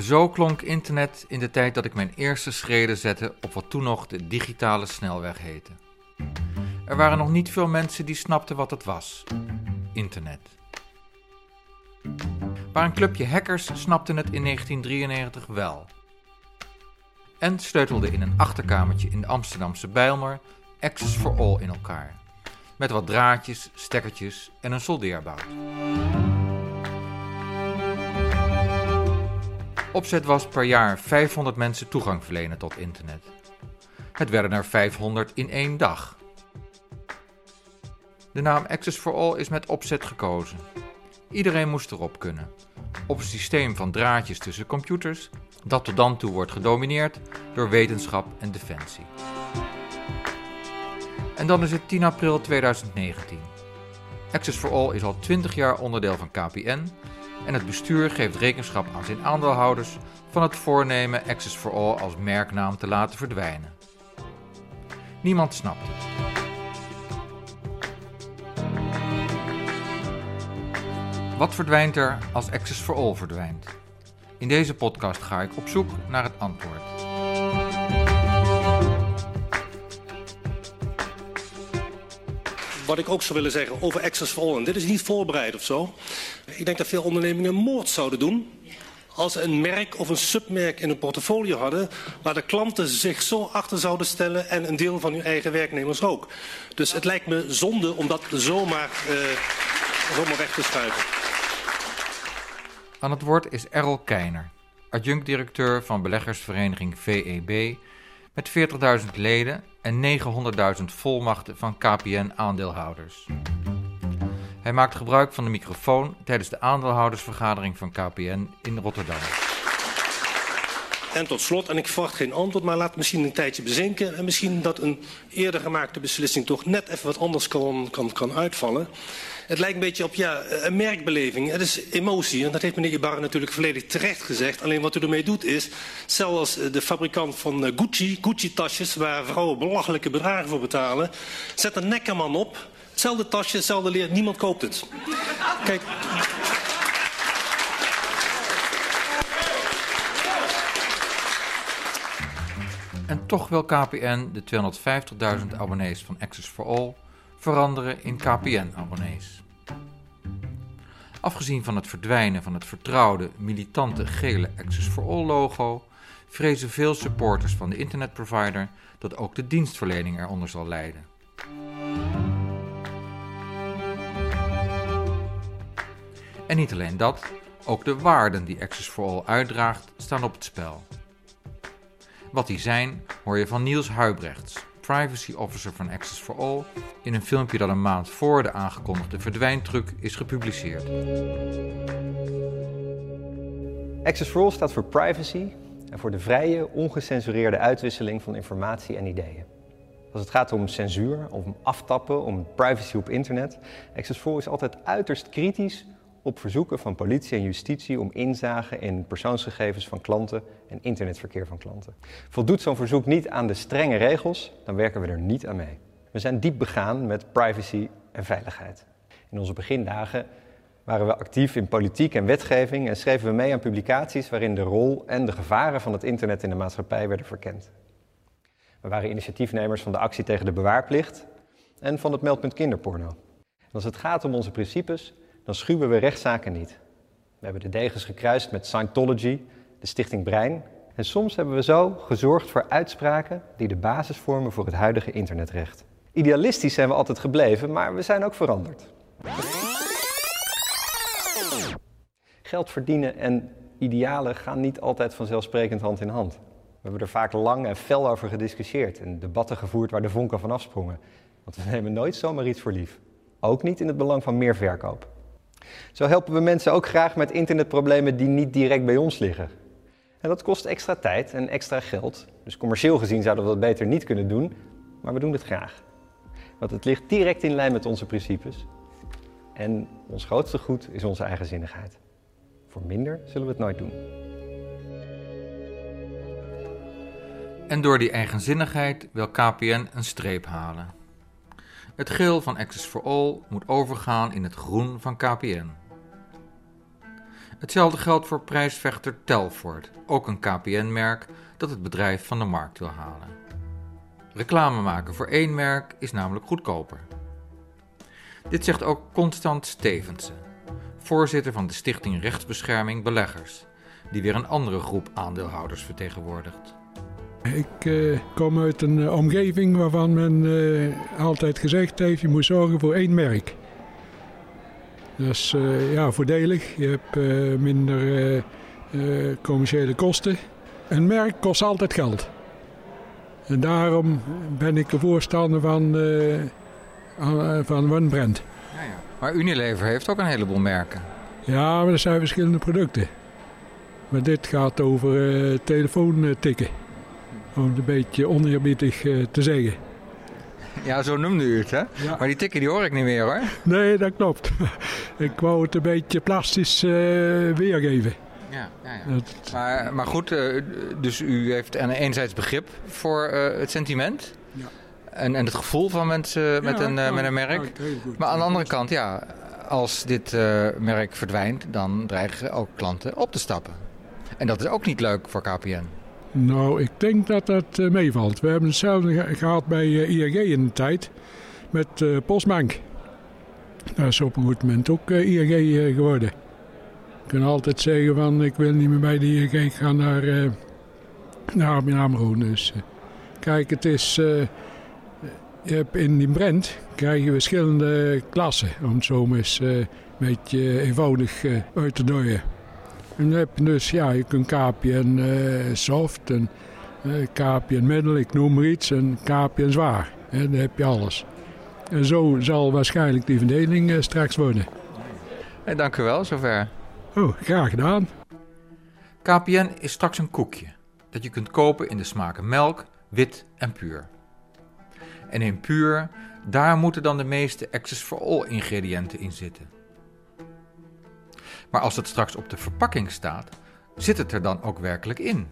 Zo klonk internet in de tijd dat ik mijn eerste schreden zette op wat toen nog de digitale snelweg heette. Er waren nog niet veel mensen die snapten wat het was: internet. Maar een clubje hackers snapten het in 1993 wel. En sleutelde in een achterkamertje in de Amsterdamse Bijlmer Access for All in elkaar. Met wat draadjes, stekkertjes en een soldeerbout. Opzet was per jaar 500 mensen toegang verlenen tot internet. Het werden er 500 in één dag. De naam Access for All is met opzet gekozen. Iedereen moest erop kunnen. Op een systeem van draadjes tussen computers, dat tot dan toe wordt gedomineerd door wetenschap en defensie. En dan is het 10 april 2019. Access for All is al 20 jaar onderdeel van KPN en het bestuur geeft rekenschap aan zijn aandeelhouders van het voornemen Access for All als merknaam te laten verdwijnen. Niemand snapt het. Wat verdwijnt er als Access for All verdwijnt? In deze podcast ga ik op zoek naar het antwoord. Wat ik ook zou willen zeggen over Access for All, en dit is niet voorbereid of zo. Ik denk dat veel ondernemingen moord zouden doen als ze een merk of een submerk in hun portfolio hadden... waar de klanten zich zo achter zouden stellen en een deel van hun eigen werknemers ook. Dus het lijkt me zonde om dat zomaar, uh, zomaar weg te schuiven. Aan het woord is Errol Keiner, adjunct-directeur van beleggersvereniging VEB... met 40.000 leden en 900.000 volmachten van KPN-aandeelhouders. Hij maakt gebruik van de microfoon tijdens de aandeelhoudersvergadering van KPN in Rotterdam. En tot slot, en ik verwacht geen antwoord, maar laat misschien een tijdje bezinken. En misschien dat een eerder gemaakte beslissing toch net even wat anders kan, kan, kan uitvallen. Het lijkt een beetje op ja, een merkbeleving. Het is emotie. En dat heeft meneer Ibarra natuurlijk volledig terecht gezegd. Alleen wat u ermee doet is, zelfs de fabrikant van eh, Gucci, Gucci-tasjes, waar vrouwen belachelijke bedragen voor betalen, zet een nekkerman op. Hetzelfde tasje, hetzelfde leer, niemand koopt het. Kijk. En toch wil KPN de 250.000 abonnees van Access for All veranderen in KPN-abonnees. Afgezien van het verdwijnen van het vertrouwde, militante gele Access for All logo, vrezen veel supporters van de internetprovider dat ook de dienstverlening eronder zal lijden. En niet alleen dat, ook de waarden die Access for All uitdraagt staan op het spel. Wat die zijn, hoor je van Niels Huibrechts, privacy officer van Access for All, in een filmpje dat een maand voor de aangekondigde verdwijntruc is gepubliceerd. Access for All staat voor privacy en voor de vrije, ongecensureerde uitwisseling van informatie en ideeën. Als het gaat om censuur, om aftappen, om privacy op internet, Access for All is altijd uiterst kritisch op verzoeken van politie en justitie om inzage in persoonsgegevens van klanten en internetverkeer van klanten. Voldoet zo'n verzoek niet aan de strenge regels, dan werken we er niet aan mee. We zijn diep begaan met privacy en veiligheid. In onze begindagen waren we actief in politiek en wetgeving en schreven we mee aan publicaties waarin de rol en de gevaren van het internet in de maatschappij werden verkend. We waren initiatiefnemers van de actie tegen de bewaarplicht en van het meldpunt kinderporno. En als het gaat om onze principes, dan schuwen we rechtszaken niet. We hebben de degens gekruist met Scientology, de Stichting Brein. En soms hebben we zo gezorgd voor uitspraken die de basis vormen voor het huidige internetrecht. Idealistisch zijn we altijd gebleven, maar we zijn ook veranderd. Geld verdienen en idealen gaan niet altijd vanzelfsprekend hand in hand. We hebben er vaak lang en fel over gediscussieerd en debatten gevoerd waar de vonken van afsprongen. Want we nemen nooit zomaar iets voor lief. Ook niet in het belang van meer verkoop. Zo helpen we mensen ook graag met internetproblemen die niet direct bij ons liggen. En dat kost extra tijd en extra geld. Dus commercieel gezien zouden we dat beter niet kunnen doen, maar we doen het graag. Want het ligt direct in lijn met onze principes. En ons grootste goed is onze eigenzinnigheid. Voor minder zullen we het nooit doen. En door die eigenzinnigheid wil KPN een streep halen. Het geel van Access for All moet overgaan in het groen van KPN. Hetzelfde geldt voor prijsvechter Telford, ook een KPN-merk dat het bedrijf van de markt wil halen. Reclame maken voor één merk is namelijk goedkoper. Dit zegt ook Constant Stevensen, voorzitter van de Stichting Rechtsbescherming Beleggers, die weer een andere groep aandeelhouders vertegenwoordigt. Ik uh, kom uit een uh, omgeving waarvan men uh, altijd gezegd heeft: je moet zorgen voor één merk. Dat is ja, voordelig. Je hebt minder commerciële kosten. Een merk kost altijd geld. En daarom ben ik een voorstander van, van One Brand. Ja, ja. Maar Unilever heeft ook een heleboel merken. Ja, maar er zijn verschillende producten. Maar dit gaat over telefoon tikken om het een beetje oneerbiedig uh, te zeggen. Ja, zo noemde u het, hè? Ja. Maar die tikken die hoor ik niet meer, hoor. Nee, dat klopt. ik wou het een beetje plastisch uh, weergeven. Ja, ja, ja. Dat... Maar, maar goed, uh, dus u heeft een enerzijds begrip voor het sentiment... Ja. En, en het gevoel van mensen met, een, met een merk. maar aan de andere kant, ja, als dit merk verdwijnt... dan dreigen ook klanten op te stappen. En dat is ook niet leuk voor KPN. Nou, ik denk dat dat uh, meevalt. We hebben hetzelfde gehad bij uh, ING in de tijd met uh, Postbank. Dat is op een goed moment ook ING geworden. Je kunt altijd zeggen van ik wil niet meer bij de ING, ik ga naar, naar ABN AMRO. Dus kijk, het is... in die Brent krijg je verschillende klassen, om het zo een beetje eenvoudig uit te drukken. En dan heb je dus, ja, je kunt KPN uh, soft en eh, KPN middel, ik noem maar iets, en KPN zwaar. En dan heb je alles. En zo zal waarschijnlijk die verdeling uh, straks worden. Hey, dank u wel, zover. Oh, graag gedaan. KPN is straks een koekje dat je kunt kopen in de smaken melk, wit en puur. En in puur, daar moeten dan de meeste Access for All ingrediënten in zitten. Maar als het straks op de verpakking staat, zit het er dan ook werkelijk in?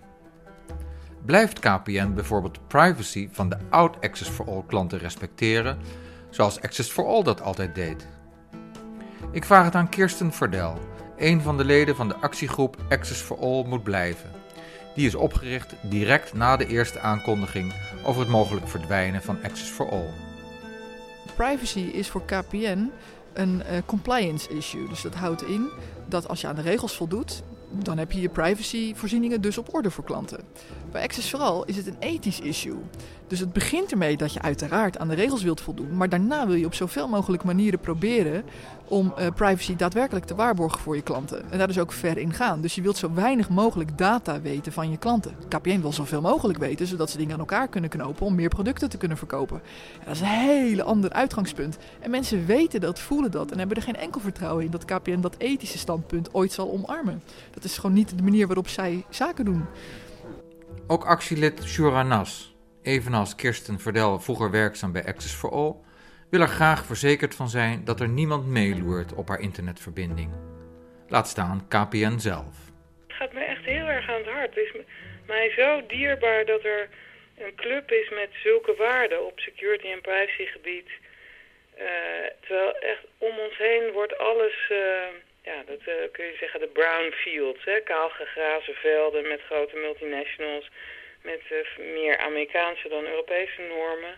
Blijft KPN bijvoorbeeld de privacy van de oud Access for All klanten respecteren, zoals Access for All dat altijd deed? Ik vraag het aan Kirsten Verdel, een van de leden van de actiegroep Access for All moet blijven. Die is opgericht direct na de eerste aankondiging over het mogelijk verdwijnen van Access for All. Privacy is voor KPN een uh, compliance issue. Dus dat houdt in dat als je aan de regels voldoet, dan heb je je privacyvoorzieningen dus op orde voor klanten. Bij Access vooral is het een ethisch issue. Dus het begint ermee dat je uiteraard aan de regels wilt voldoen, maar daarna wil je op zoveel mogelijk manieren proberen om uh, privacy daadwerkelijk te waarborgen voor je klanten. En daar dus ook ver in gaan. Dus je wilt zo weinig mogelijk data weten van je klanten. KPN wil zoveel mogelijk weten, zodat ze dingen aan elkaar kunnen knopen om meer producten te kunnen verkopen. En dat is een hele ander uitgangspunt. En mensen weten dat, voelen dat en hebben er geen enkel vertrouwen in dat KPN dat ethische standpunt ooit zal omarmen. Dat is gewoon niet de manier waarop zij zaken doen. Ook actielid Shura Nas, evenals Kirsten Verdel vroeger werkzaam bij Access for All, wil er graag verzekerd van zijn dat er niemand meeloert op haar internetverbinding. Laat staan KPN zelf. Het gaat me echt heel erg aan het hart. Het is mij zo dierbaar dat er een club is met zulke waarden op security- en privacygebied. Uh, terwijl echt om ons heen wordt alles, uh, ja, dat uh, kun je zeggen, de brown fields. Hè? Kaal gegrazen velden met grote multinationals, met meer Amerikaanse dan Europese normen.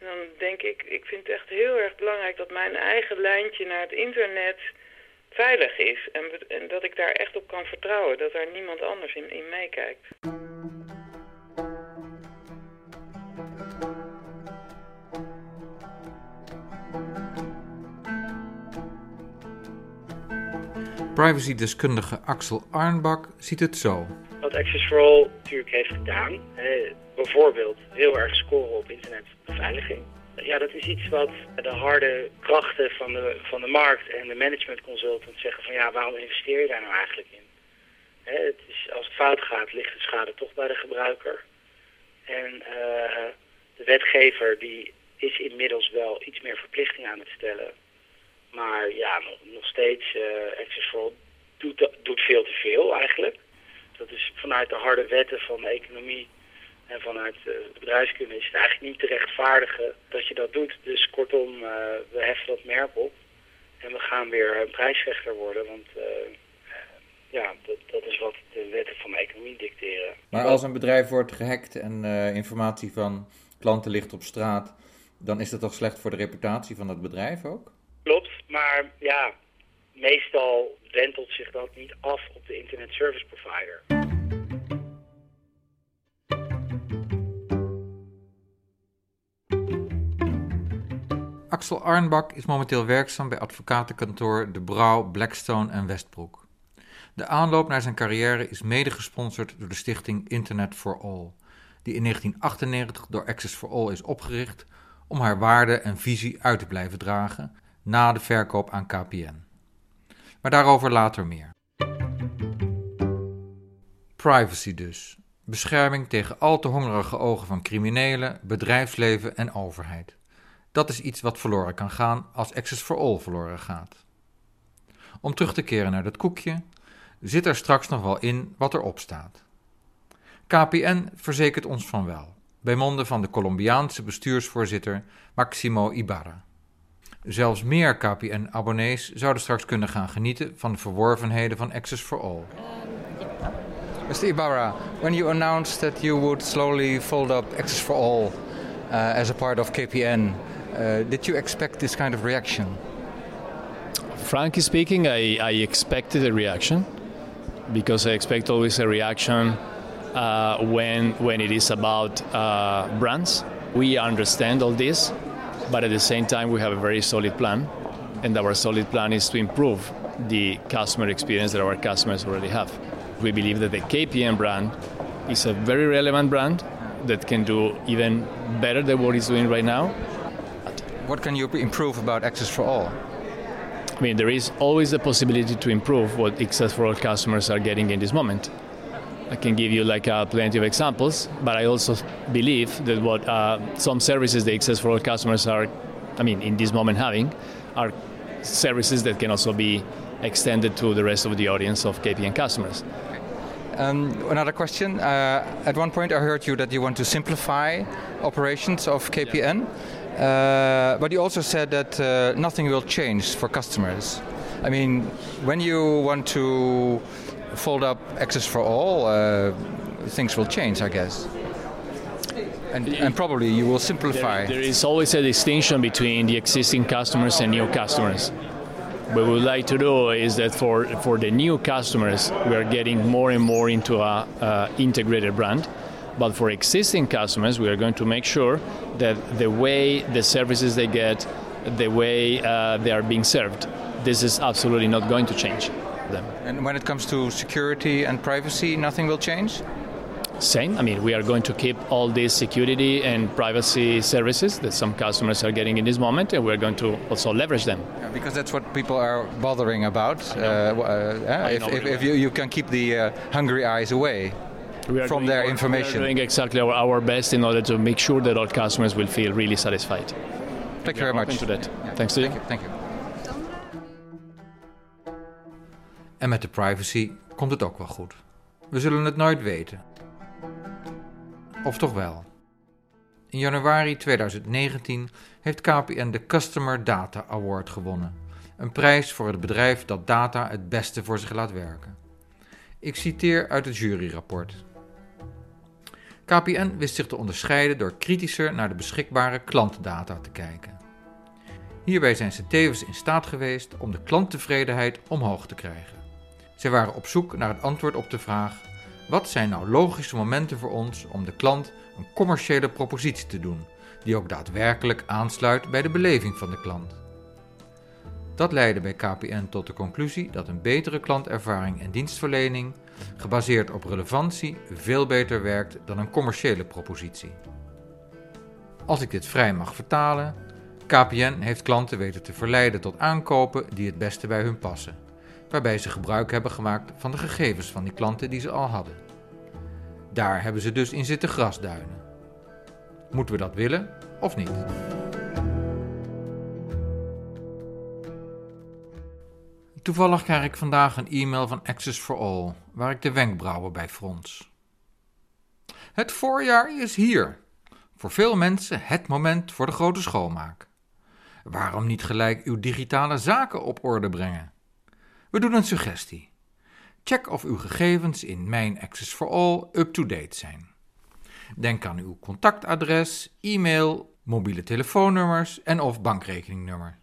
En dan denk ik, ik vind het echt heel erg belangrijk dat mijn eigen lijntje naar het internet veilig is. En, en dat ik daar echt op kan vertrouwen, dat daar niemand anders in, in meekijkt. Privacy-deskundige Axel Arnbak ziet het zo. Wat Access for All natuurlijk heeft gedaan, bijvoorbeeld heel erg scoren op Ja, dat is iets wat de harde krachten van de, van de markt en de management consultants zeggen van ja, waarom investeer je daar nou eigenlijk in? het is, als het fout gaat, ligt de schade toch bij de gebruiker. En uh, de wetgever die is inmiddels wel iets meer verplichting aan het stellen. Maar ja, nog, nog steeds, uh, Access for doet, doet veel te veel eigenlijk. Dat is vanuit de harde wetten van de economie en vanuit eh, de bedrijfskunde is het eigenlijk niet te rechtvaardigen dat je dat doet. Dus kortom, uh, we heffen dat merk op. En we gaan weer een prijsvechter worden. Want uh, ja, dat, dat is wat de wetten van de economie dicteren. Maar als een bedrijf wordt gehackt en uh, informatie van klanten ligt op straat, dan is dat toch slecht voor de reputatie van het bedrijf ook? Klopt, maar ja, meestal wentelt zich dat niet af op de internet service provider. Axel Arnbak is momenteel werkzaam bij advocatenkantoor De Brouw, Blackstone en Westbroek. De aanloop naar zijn carrière is mede gesponsord door de stichting Internet for All, die in 1998 door Access for All is opgericht om haar waarde en visie uit te blijven dragen na de verkoop aan KPN. Maar daarover later meer. Privacy dus. Bescherming tegen al te hongerige ogen van criminelen, bedrijfsleven en overheid. Dat is iets wat verloren kan gaan als Access for All verloren gaat. Om terug te keren naar dat koekje, zit er straks nog wel in wat erop staat. KPN verzekert ons van wel, bij monden van de Colombiaanse bestuursvoorzitter Maximo Ibarra. Zelfs meer KPN-abonnees zouden straks kunnen gaan genieten van de verworvenheden van Access for All. Mr. Ibarra, when you announced that you would slowly fold up Access for All uh, as a part of KPN, uh, did you expect this kind of reaction? Frankly speaking, I, I expected a reaction because I expect always a reaction uh, when when it is about uh, brands. We understand all this, but at the same time, we have a very solid plan, and our solid plan is to improve the customer experience that our customers already have. We believe that the KPN brand is a very relevant brand that can do even better than what it's doing right now. What can you improve about Access for All? I mean, there is always the possibility to improve what Access for All customers are getting in this moment. I can give you like uh, plenty of examples, but I also believe that what uh, some services the Access for All customers are, I mean, in this moment having, are services that can also be extended to the rest of the audience of KPN customers. Um, another question. Uh, at one point, I heard you that you want to simplify operations of KPN, uh, but you also said that uh, nothing will change for customers. I mean, when you want to fold up access for all, uh, things will change, I guess. And, and, probably you will simplify. There, there is always a distinction between the existing customers and new customers. What we would like to do is that for, for the new customers, we are getting more and more into a uh, integrated brand. But for existing customers, we are going to make sure that the way the services they get, the way uh, they are being served, this is absolutely not going to change them. And when it comes to security and privacy, nothing will change? Same. I mean, we are going to keep all these security and privacy services that some customers are getting in this moment, and we're going to also leverage them. Yeah, because that's what people are bothering about. Uh, uh, if, if, if you, you, can keep the uh, hungry eyes away from their our, information. We are doing exactly our, our, best in order to make sure that all customers will feel really satisfied. Thank you very much. To that. Yeah. Thanks to thank you. you. Thank you. En met de privacy komt het ook wel goed. We zullen het nooit weten. Of toch wel? In januari 2019 heeft KPN de Customer Data Award gewonnen. Een prijs voor het bedrijf dat data het beste voor zich laat werken. Ik citeer uit het juryrapport. KPN wist zich te onderscheiden door kritischer naar de beschikbare klantdata te kijken. Hierbij zijn ze tevens in staat geweest om de klanttevredenheid omhoog te krijgen. Zij waren op zoek naar het antwoord op de vraag: wat zijn nou logische momenten voor ons om de klant een commerciële propositie te doen, die ook daadwerkelijk aansluit bij de beleving van de klant? Dat leidde bij KPN tot de conclusie dat een betere klantervaring en dienstverlening, gebaseerd op relevantie, veel beter werkt dan een commerciële propositie. Als ik dit vrij mag vertalen, KPN heeft klanten weten te verleiden tot aankopen die het beste bij hun passen waarbij ze gebruik hebben gemaakt van de gegevens van die klanten die ze al hadden. Daar hebben ze dus in zitten grasduinen. Moeten we dat willen of niet? Toevallig krijg ik vandaag een e-mail van Access for All, waar ik de wenkbrauwen bij frons. Het voorjaar is hier. Voor veel mensen het moment voor de grote schoonmaak. Waarom niet gelijk uw digitale zaken op orde brengen? We doen een suggestie. Check of uw gegevens in Mijn Access for All up-to-date zijn. Denk aan uw contactadres, e-mail, mobiele telefoonnummers en of bankrekeningnummer.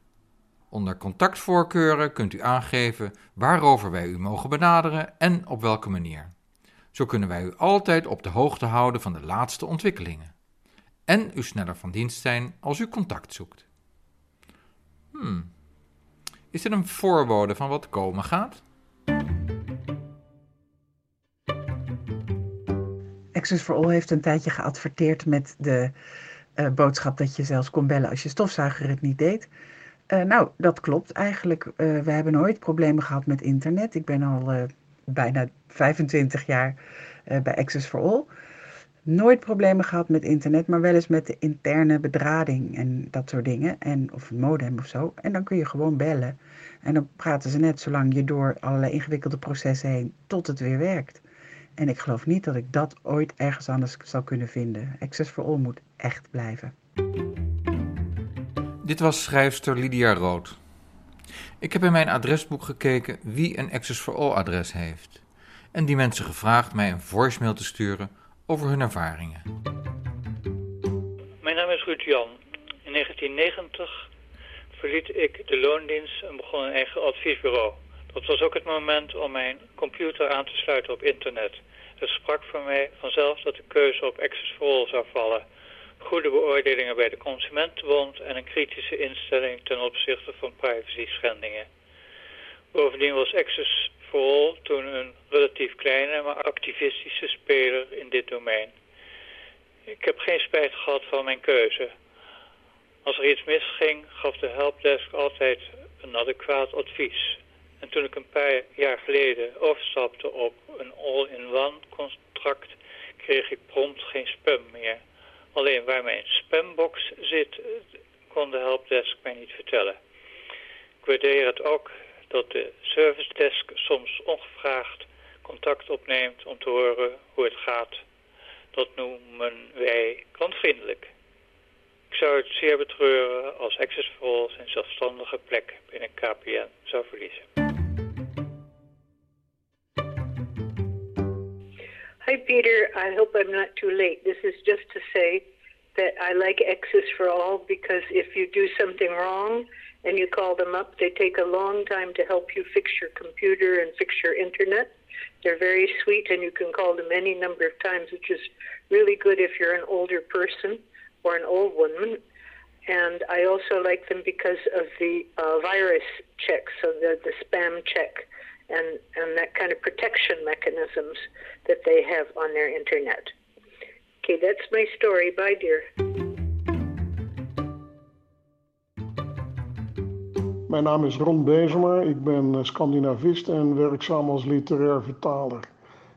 Onder contactvoorkeuren kunt u aangeven waarover wij u mogen benaderen en op welke manier. Zo kunnen wij u altijd op de hoogte houden van de laatste ontwikkelingen. En u sneller van dienst zijn als u contact zoekt. Hmm. Is dit een voorbode van wat komen gaat? Access for All heeft een tijdje geadverteerd met de uh, boodschap dat je zelfs kon bellen als je stofzuiger het niet deed. Uh, nou, dat klopt eigenlijk. Uh, we hebben nooit problemen gehad met internet. Ik ben al bijna 25 jaar bij Access for All. Nooit problemen gehad met internet, maar wel eens met de interne bedrading en dat soort dingen. En, of een modem of zo. En dan kun je gewoon bellen. En dan praten ze net zolang je door allerlei ingewikkelde processen heen tot het weer werkt. En ik geloof niet dat ik dat ooit ergens anders zal kunnen vinden. Access for All moet echt blijven. Dit was schrijfster Lydia Rood. Ik heb in mijn adresboek gekeken wie een Access for All adres heeft. En die mensen gevraagd mij een voicemail te sturen over hun ervaringen. Mijn naam is Ruud Jan. In 1990 verliet ik de loondienst en begon een eigen adviesbureau. Dat was ook het moment om mijn computer aan te sluiten op internet. Het sprak voor mij vanzelf dat de keuze op Access for All zou vallen. Goede beoordelingen bij de Consumentenbond en een kritische instelling ten opzichte van privacy schendingen. Bovendien was Access for toen een relatief kleine maar activistische speler in dit domein. Ik heb geen spijt gehad van mijn keuze. Als er iets misging, gaf de helpdesk altijd een adequaat advies. En toen ik een paar jaar geleden overstapte op een all-in-one contract, kreeg ik prompt geen spam meer. Alleen waar mijn spambox zit, kon de helpdesk mij niet vertellen. Ik waardeer het ook dat de service desk soms ongevraagd contact opneemt om te horen hoe het gaat. Dat noemen wij klantvriendelijk. Ik zou het zeer betreuren als Access for All zijn zelfstandige plek binnen KPN zou verliezen. Peter. I hope I'm not too late. This is just to say that I like Access for All because if you do something wrong and you call them up, they take a long time to help you fix your computer and fix your internet. They're very sweet and you can call them any number of times, which is really good if you're an older person or an old woman. And I also like them because of the uh, virus check, so the, the spam check and, and that kind of protection mechanisms that they have on their internet. Okay, that's my story. Bye, dear. Mijn naam is Ron Bezema, ik ben Scandinavist en werkzaam als literair vertaler.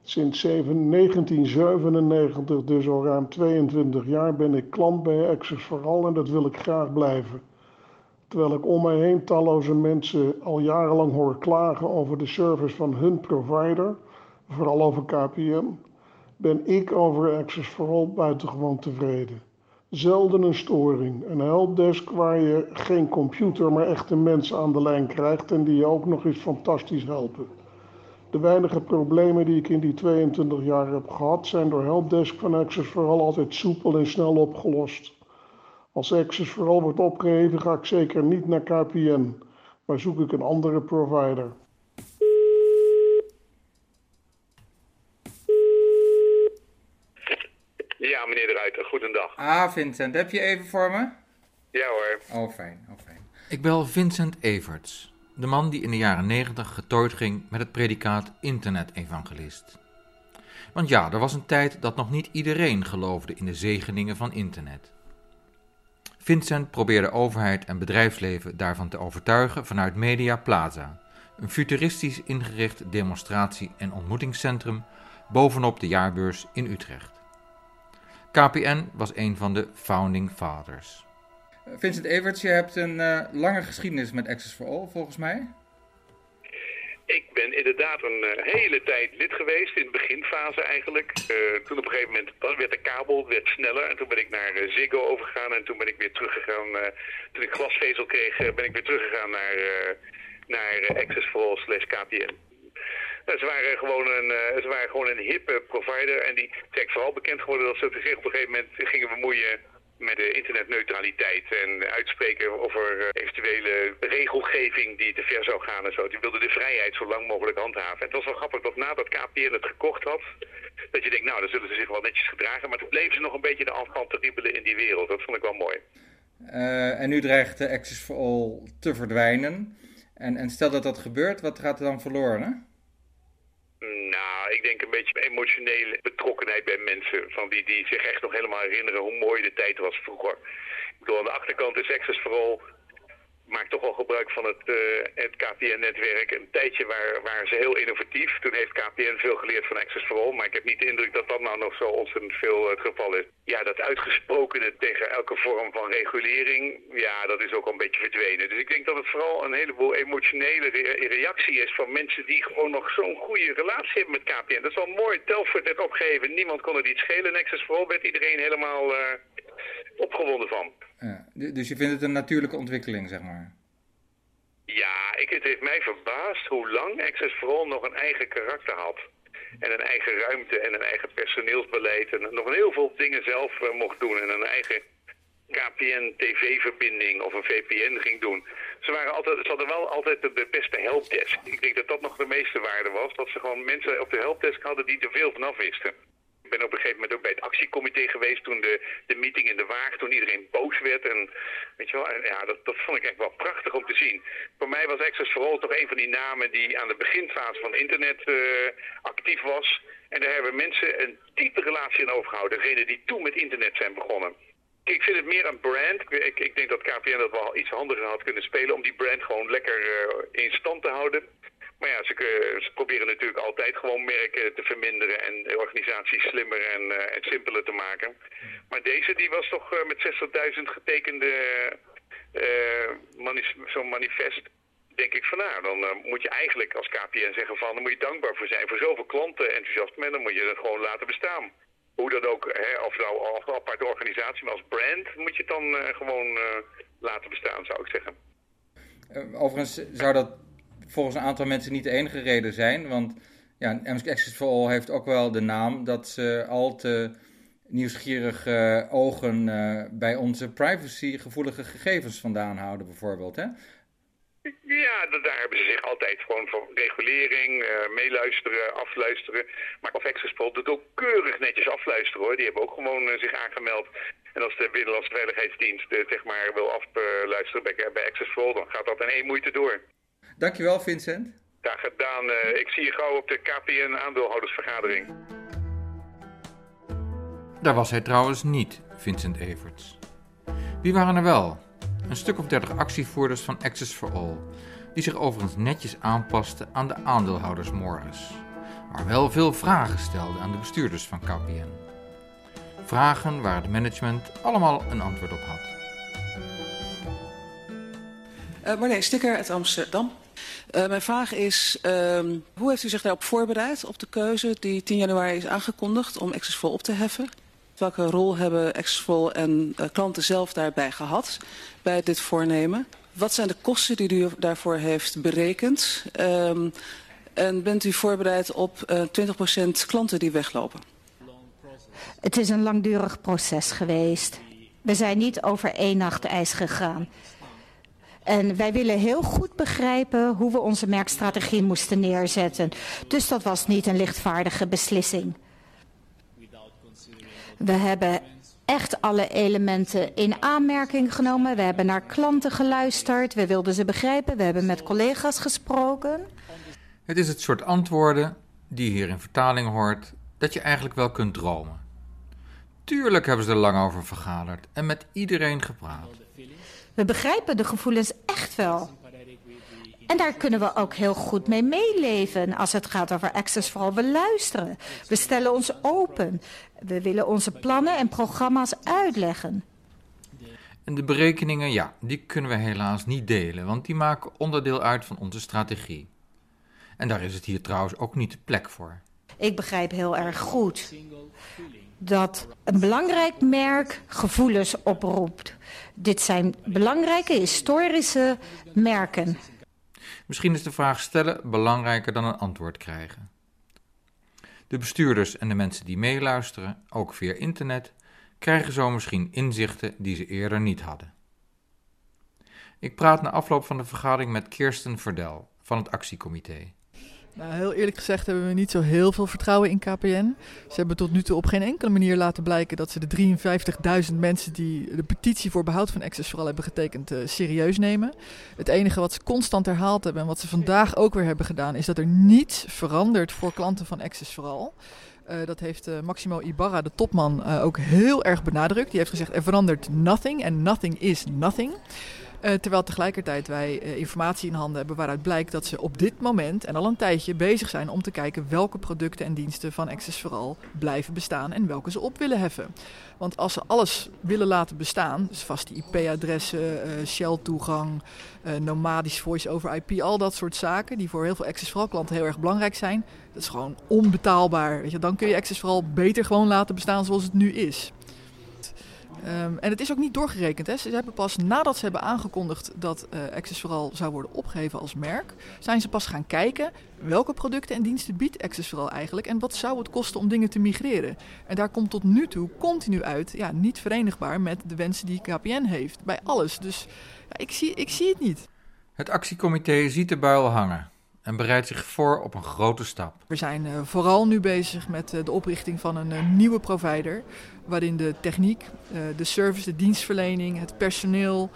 Sinds 1997, dus al ruim 22 jaar, ben ik klant bij Access Vooral en dat wil ik graag blijven. Terwijl ik om mij heen talloze mensen al jarenlang hoor klagen over de service van hun provider, vooral over KPN, ben ik over Access for All buitengewoon tevreden. Zelden een storing, een helpdesk waar je geen computer, maar echte mensen aan de lijn krijgt en die je ook nog eens fantastisch helpen. De weinige problemen die ik in die 22 jaar heb gehad, zijn door helpdesk van Access for altijd soepel en snel opgelost. Als Access for All wordt opgeheven, ga ik zeker niet naar KPN, maar zoek ik een andere provider. Ja, meneer de Ruiter, goedendag. Ah, Vincent, heb je even voor me? Ja hoor. Oh, fijn, oh, fijn. Ik bel Vincent Everts, de man die in de jaren 90 getooid ging met het predicaat internet-evangelist. Want ja, er was een tijd dat nog niet iedereen geloofde in de zegeningen van internet. Vincent probeerde overheid en bedrijfsleven daarvan te overtuigen vanuit Media Plaza, een futuristisch ingericht demonstratie- en ontmoetingscentrum bovenop de jaarbeurs in Utrecht. KPN was een van de founding fathers. Vincent Everts, je hebt een uh, lange geschiedenis met Access for All, volgens mij. Ik ben inderdaad een uh, hele tijd lid geweest, in de beginfase eigenlijk. Uh, toen op een gegeven moment werd de kabel werd sneller en toen ben ik naar uh, Ziggo overgegaan en toen ben ik weer teruggegaan. toen ik glasvezel kreeg, ben ik weer teruggegaan naar, naar Access for All slash KPN. ze waren gewoon een, uh, ze waren gewoon een hippe provider en die zijn vooral bekend geworden dat ze zich op een gegeven moment gingen bemoeien met de internetneutraliteit en uitspreken over eh, eventuele regelgeving die te ver zou gaan en zo. Die wilden de vrijheid zo lang mogelijk handhaven. En het was wel grappig dat nadat KPN het gekocht had, dat je denkt, nou, dan zullen ze zich wel netjes gedragen. Maar toen bleven ze nog een beetje de afstand te riebelen in die wereld. Dat vond ik wel mooi. Uh, en nu dreigt de Access for All te verdwijnen. En, en stel dat dat gebeurt, wat gaat er dan verloren? Nou, ik denk een beetje emotionele betrokkenheid bij mensen. Van die, die zich echt nog helemaal herinneren hoe mooi de tijd was vroeger. Ik bedoel, aan de achterkant is Access vooral maakt toch wel gebruik van het, het KPN-netwerk. Een tijdje waren, ze heel innovatief. Toen heeft KPN veel geleerd van Access for All. Maar ik heb niet de indruk dat dat nou nog zo ontzettend veel het geval is. Ja, dat uitgesprokene tegen elke vorm van regulering, ja, dat is ook al een beetje verdwenen. Dus ik denk dat het vooral een heleboel emotionele reactie is van mensen die gewoon nog zo'n goede relatie hebben met KPN. Dat is wel mooi. Telford net opgegeven. Niemand kon het iets schelen. For All werd iedereen helemaal uh, opgewonden van. Ja, dus je vindt het een natuurlijke ontwikkeling, zeg maar? Ja, ik, het heeft mij verbaasd hoe lang Access for All nog een eigen karakter had. En een eigen ruimte en een eigen personeelsbeleid. En nog heel veel dingen zelf uh, mocht doen. En een eigen KPN-tv-verbinding of een VPN ging doen. Ze, waren altijd, ze hadden wel altijd de beste helpdesk. Ik denk dat dat nog de meeste waarde was. Dat ze gewoon mensen op de helpdesk hadden die er veel vanaf wisten. Ik ben op een gegeven moment ook bij het actiecomité geweest toen de, de meeting in de Waag, toen iedereen boos werd. En weet je wel, en ja, dat, dat vond ik echt wel prachtig om te zien. Voor mij was Access for All toch een van die namen die aan de beginfase van internet uh, actief was. En daar hebben mensen een diepe relatie aan overgehouden. Degenen die toen met internet zijn begonnen. Ik vind het meer een brand. Ik, ik denk dat KPN dat wel iets handiger had kunnen spelen om die brand gewoon lekker uh, in stand te houden. Maar ja, ze, proberen natuurlijk altijd gewoon merken te verminderen en de organisatie slimmer en, uh, simpeler te maken. Maar deze die was toch uh, met 60.000 getekende uh, zo'n manifest. Denk ik van nou, dan moet je eigenlijk als KPN zeggen van, dan moet je dankbaar voor zijn voor zoveel klanten enthousiasme en dan moet je het gewoon laten bestaan. Hoe dat ook, hè, of nou als aparte organisatie, maar als brand moet je het dan gewoon laten bestaan, zou ik zeggen. overigens zou dat volgens een aantal mensen niet de enige reden zijn. Want ja, Access for All heeft ook wel de naam dat ze al te nieuwsgierige ogen uh, bij onze privacygevoelige gegevens vandaan houden, bijvoorbeeld. Hè? Ja, daar hebben ze zich altijd gewoon voor regulering, uh, meeluisteren, afluisteren. Maar of All doet ook keurig netjes afluisteren hoor. Die hebben ook gewoon uh, zich aangemeld. En als de Binnenlandse Veiligheidsdienst zeg maar wil afluisteren bij, bij Access for dan gaat dat in één moeite door. Dankjewel Vincent. Graag gedaan. Uh, ik zie je gauw op de KPN aandeelhoudersvergadering. Daar was hij trouwens niet, Vincent Everts. Wie waren er wel? Een stuk of dertig actievoerders van Access for All, die zich overigens netjes aanpasten aan de aandeelhoudersmorgens, maar wel veel vragen stelden aan de bestuurders van KPN. Vragen waar het management allemaal een antwoord op had. Uh, Marleen Stikker uit Amsterdam. Uh, mijn vraag is, uh, hoe heeft u zich daarop voorbereid op de keuze die 10 januari is aangekondigd om Accessful op te heffen? Welke rol hebben Accessful en uh, klanten zelf daarbij gehad bij dit voornemen? Wat zijn de kosten die u daarvoor heeft berekend? Um, en bent u voorbereid op 20% klanten die weglopen? Het is een langdurig proces geweest. We zijn niet over één nacht ijs gegaan. En wij willen heel goed begrijpen hoe we onze merkstrategie moesten neerzetten. Dus dat was niet een lichtvaardige beslissing. We hebben echt alle elementen in aanmerking genomen. We hebben naar klanten geluisterd. We wilden ze begrijpen. We hebben met collega's gesproken. Het is het soort antwoorden die hier in vertaling hoort, dat je eigenlijk wel kunt dromen. Tuurlijk hebben ze er lang over vergaderd en met iedereen gepraat. We begrijpen de gevoelens echt wel. En daar kunnen we ook heel goed mee meeleven als het gaat over access vooral. We luisteren, we stellen ons open. We willen onze plannen en programma's uitleggen. En de berekeningen, ja, die kunnen we helaas niet delen, want die maken onderdeel uit van onze strategie. En daar is het hier trouwens ook niet de plek voor. Ik begrijp heel erg goed dat een belangrijk merk gevoelens oproept. Dit zijn belangrijke historische merken. Misschien is de vraag stellen belangrijker dan een antwoord krijgen. De bestuurders en de mensen die meeluisteren, ook via internet, krijgen zo misschien inzichten die ze eerder niet hadden. Ik praat na afloop van de vergadering met Kirsten Verdel van het actiecomité. Nou, heel eerlijk gezegd hebben we niet zo heel veel vertrouwen in KPN. Ze hebben tot nu toe op geen enkele manier laten blijken dat ze de 53.000 mensen die de petitie voor behoud van Access vooral hebben getekend uh, serieus nemen. Het enige wat ze constant herhaald hebben en wat ze vandaag ook weer hebben gedaan, is dat er niets verandert voor klanten van Access vooral. Uh, dat heeft uh, Maximo Ibarra, de topman, ook heel erg benadrukt. Die heeft gezegd: er verandert nothing en nothing is nothing. Uh, terwijl tegelijkertijd wij uh, informatie in handen hebben waaruit blijkt dat ze op dit moment en al een tijdje bezig zijn om te kijken welke producten en diensten van Access vooral blijven bestaan en welke ze op willen heffen. Want als ze alles willen laten bestaan, dus vaste IP-adressen, uh, Shell-toegang, nomadisch voice-over IP, al dat soort zaken die voor heel veel Access vooral klanten heel erg belangrijk zijn, dat is gewoon onbetaalbaar. Weet je, dan kun je Access vooral beter gewoon laten bestaan zoals het nu is. Um, en het is ook niet doorgerekend. Hè. Ze hebben pas nadat ze hebben aangekondigd dat uh, Access vooral zou worden opgegeven als merk, zijn ze pas gaan kijken welke producten en diensten biedt Access vooral eigenlijk en wat zou het kosten om dingen te migreren. En daar komt tot nu toe continu uit, ja, niet verenigbaar met de wensen die KPN heeft bij alles. Dus ja, ik, zie, ik zie het niet. Het actiecomité ziet de buil hangen en bereidt zich voor op een grote stap. We zijn uh, vooral nu bezig met uh, de oprichting van een nieuwe provider, waarin de techniek, de service, de dienstverlening, het personeel,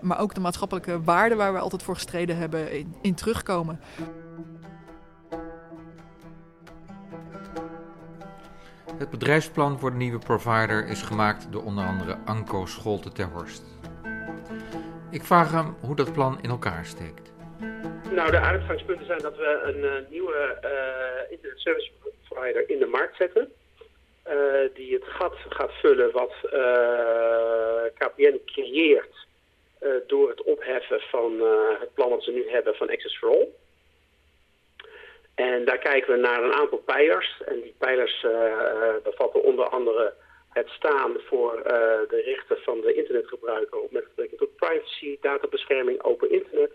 maar ook de maatschappelijke waarden waar we altijd voor gestreden hebben, in, in terugkomen. Het bedrijfsplan voor de nieuwe provider is gemaakt door onder andere Anko Scholte ter Horst. Ik vraag hem hoe dat plan in elkaar steekt. Nou, de uitgangspunten zijn dat we een uh, nieuwe uh, internet service provider in de markt zetten. Uh, die het gat gaat vullen wat KPN creëert door het opheffen van het plan dat ze nu hebben van Access for All. En daar kijken we naar een aantal pijlers. En die pijlers bevatten onder andere het staan voor de rechten van de internetgebruiker met betrekking tot privacy, databescherming, open internet.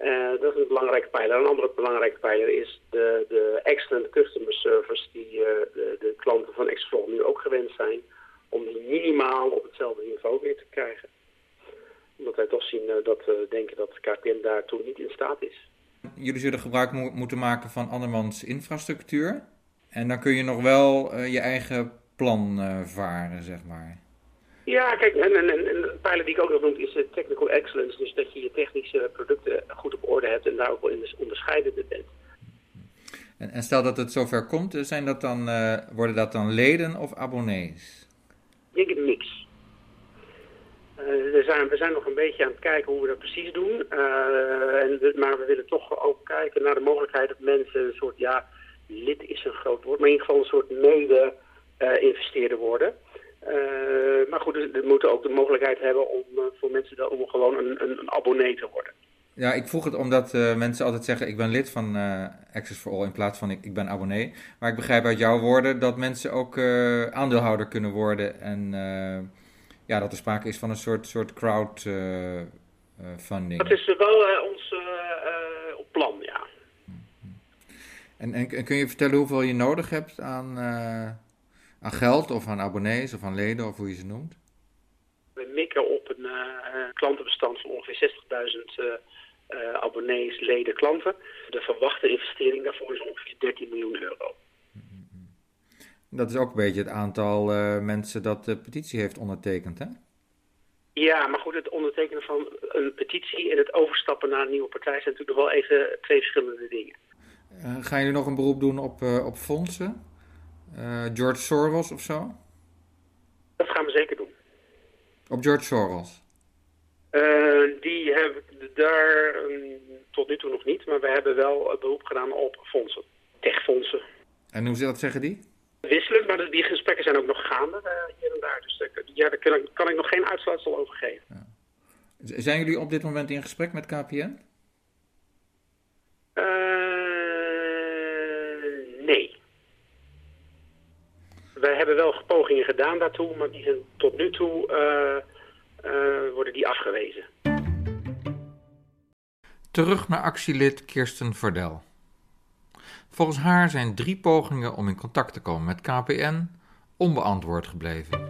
Uh, dat is een belangrijke pijler. Een andere belangrijke pijler is de, de excellent customer service die uh, de, de, klanten van Exfol nu ook gewend zijn. Om die minimaal op hetzelfde niveau weer te krijgen. Omdat wij toch zien uh, dat we denken dat KPN daartoe niet in staat is. Jullie zullen gebruik mo moeten maken van andermans infrastructuur. En dan kun je nog wel je eigen plan varen, zeg maar. Ja, kijk, en, en, en een pijler die ik ook nog noem is technical excellence. Dus dat je je technische producten goed op orde hebt en daar ook wel in onderscheidende bent. En, en stel dat het zover komt, zijn dat dan, uh, worden dat dan leden of abonnees? Ik denk het mix. Uh, we, zijn, we zijn nog een beetje aan het kijken hoe we dat precies doen. Uh, en, maar we willen toch ook kijken naar de mogelijkheid dat mensen een soort, ja, lid is een groot woord, maar in ieder geval een soort mede-investeerder worden. Uh, maar goed, we moeten ook de mogelijkheid hebben om uh, voor mensen om gewoon een, een, een, abonnee te worden. Ja, ik vroeg het omdat uh, mensen altijd zeggen: ik ben lid van Access for All in plaats van ik, ik ben abonnee. Maar ik begrijp uit jouw woorden dat mensen ook aandeelhouder kunnen worden. En ja, dat er sprake is van een soort, soort crowdfunding. dat is wel ons plan, ja. En, en, en, kun je vertellen hoeveel je nodig hebt aan aan geld of aan abonnees of aan leden of hoe je ze noemt? We mikken op een uh, klantenbestand van ongeveer 60.000 uh, uh, abonnees, leden, klanten. De verwachte investering daarvoor is ongeveer 13 miljoen euro. Dat is ook een beetje het aantal mensen dat de petitie heeft ondertekend, hè? Ja, maar goed, het ondertekenen van een petitie en het overstappen naar een nieuwe partij zijn natuurlijk nog wel even twee verschillende dingen. Gaan jullie nog een beroep doen op, op fondsen? Uh, George Soros of zo? Dat gaan we zeker doen. Op George Soros? Uh, die hebben daar um, tot nu toe nog niet, maar we hebben wel beroep gedaan op fondsen, techfondsen. En hoe dat zeggen die? Wisselend, maar die gesprekken zijn ook nog gaande uh, hier en daar. Dus ja, daar kan ik, kan ik nog geen uitsluitsel over geven. Ja. Zijn jullie op dit moment in gesprek met KPN? Wij hebben wel pogingen gedaan daartoe, maar die zijn tot nu toe uh, uh, worden die afgewezen. Terug naar actielid Kirsten Verdel. Volgens haar zijn drie pogingen om in contact te komen met KPN onbeantwoord gebleven.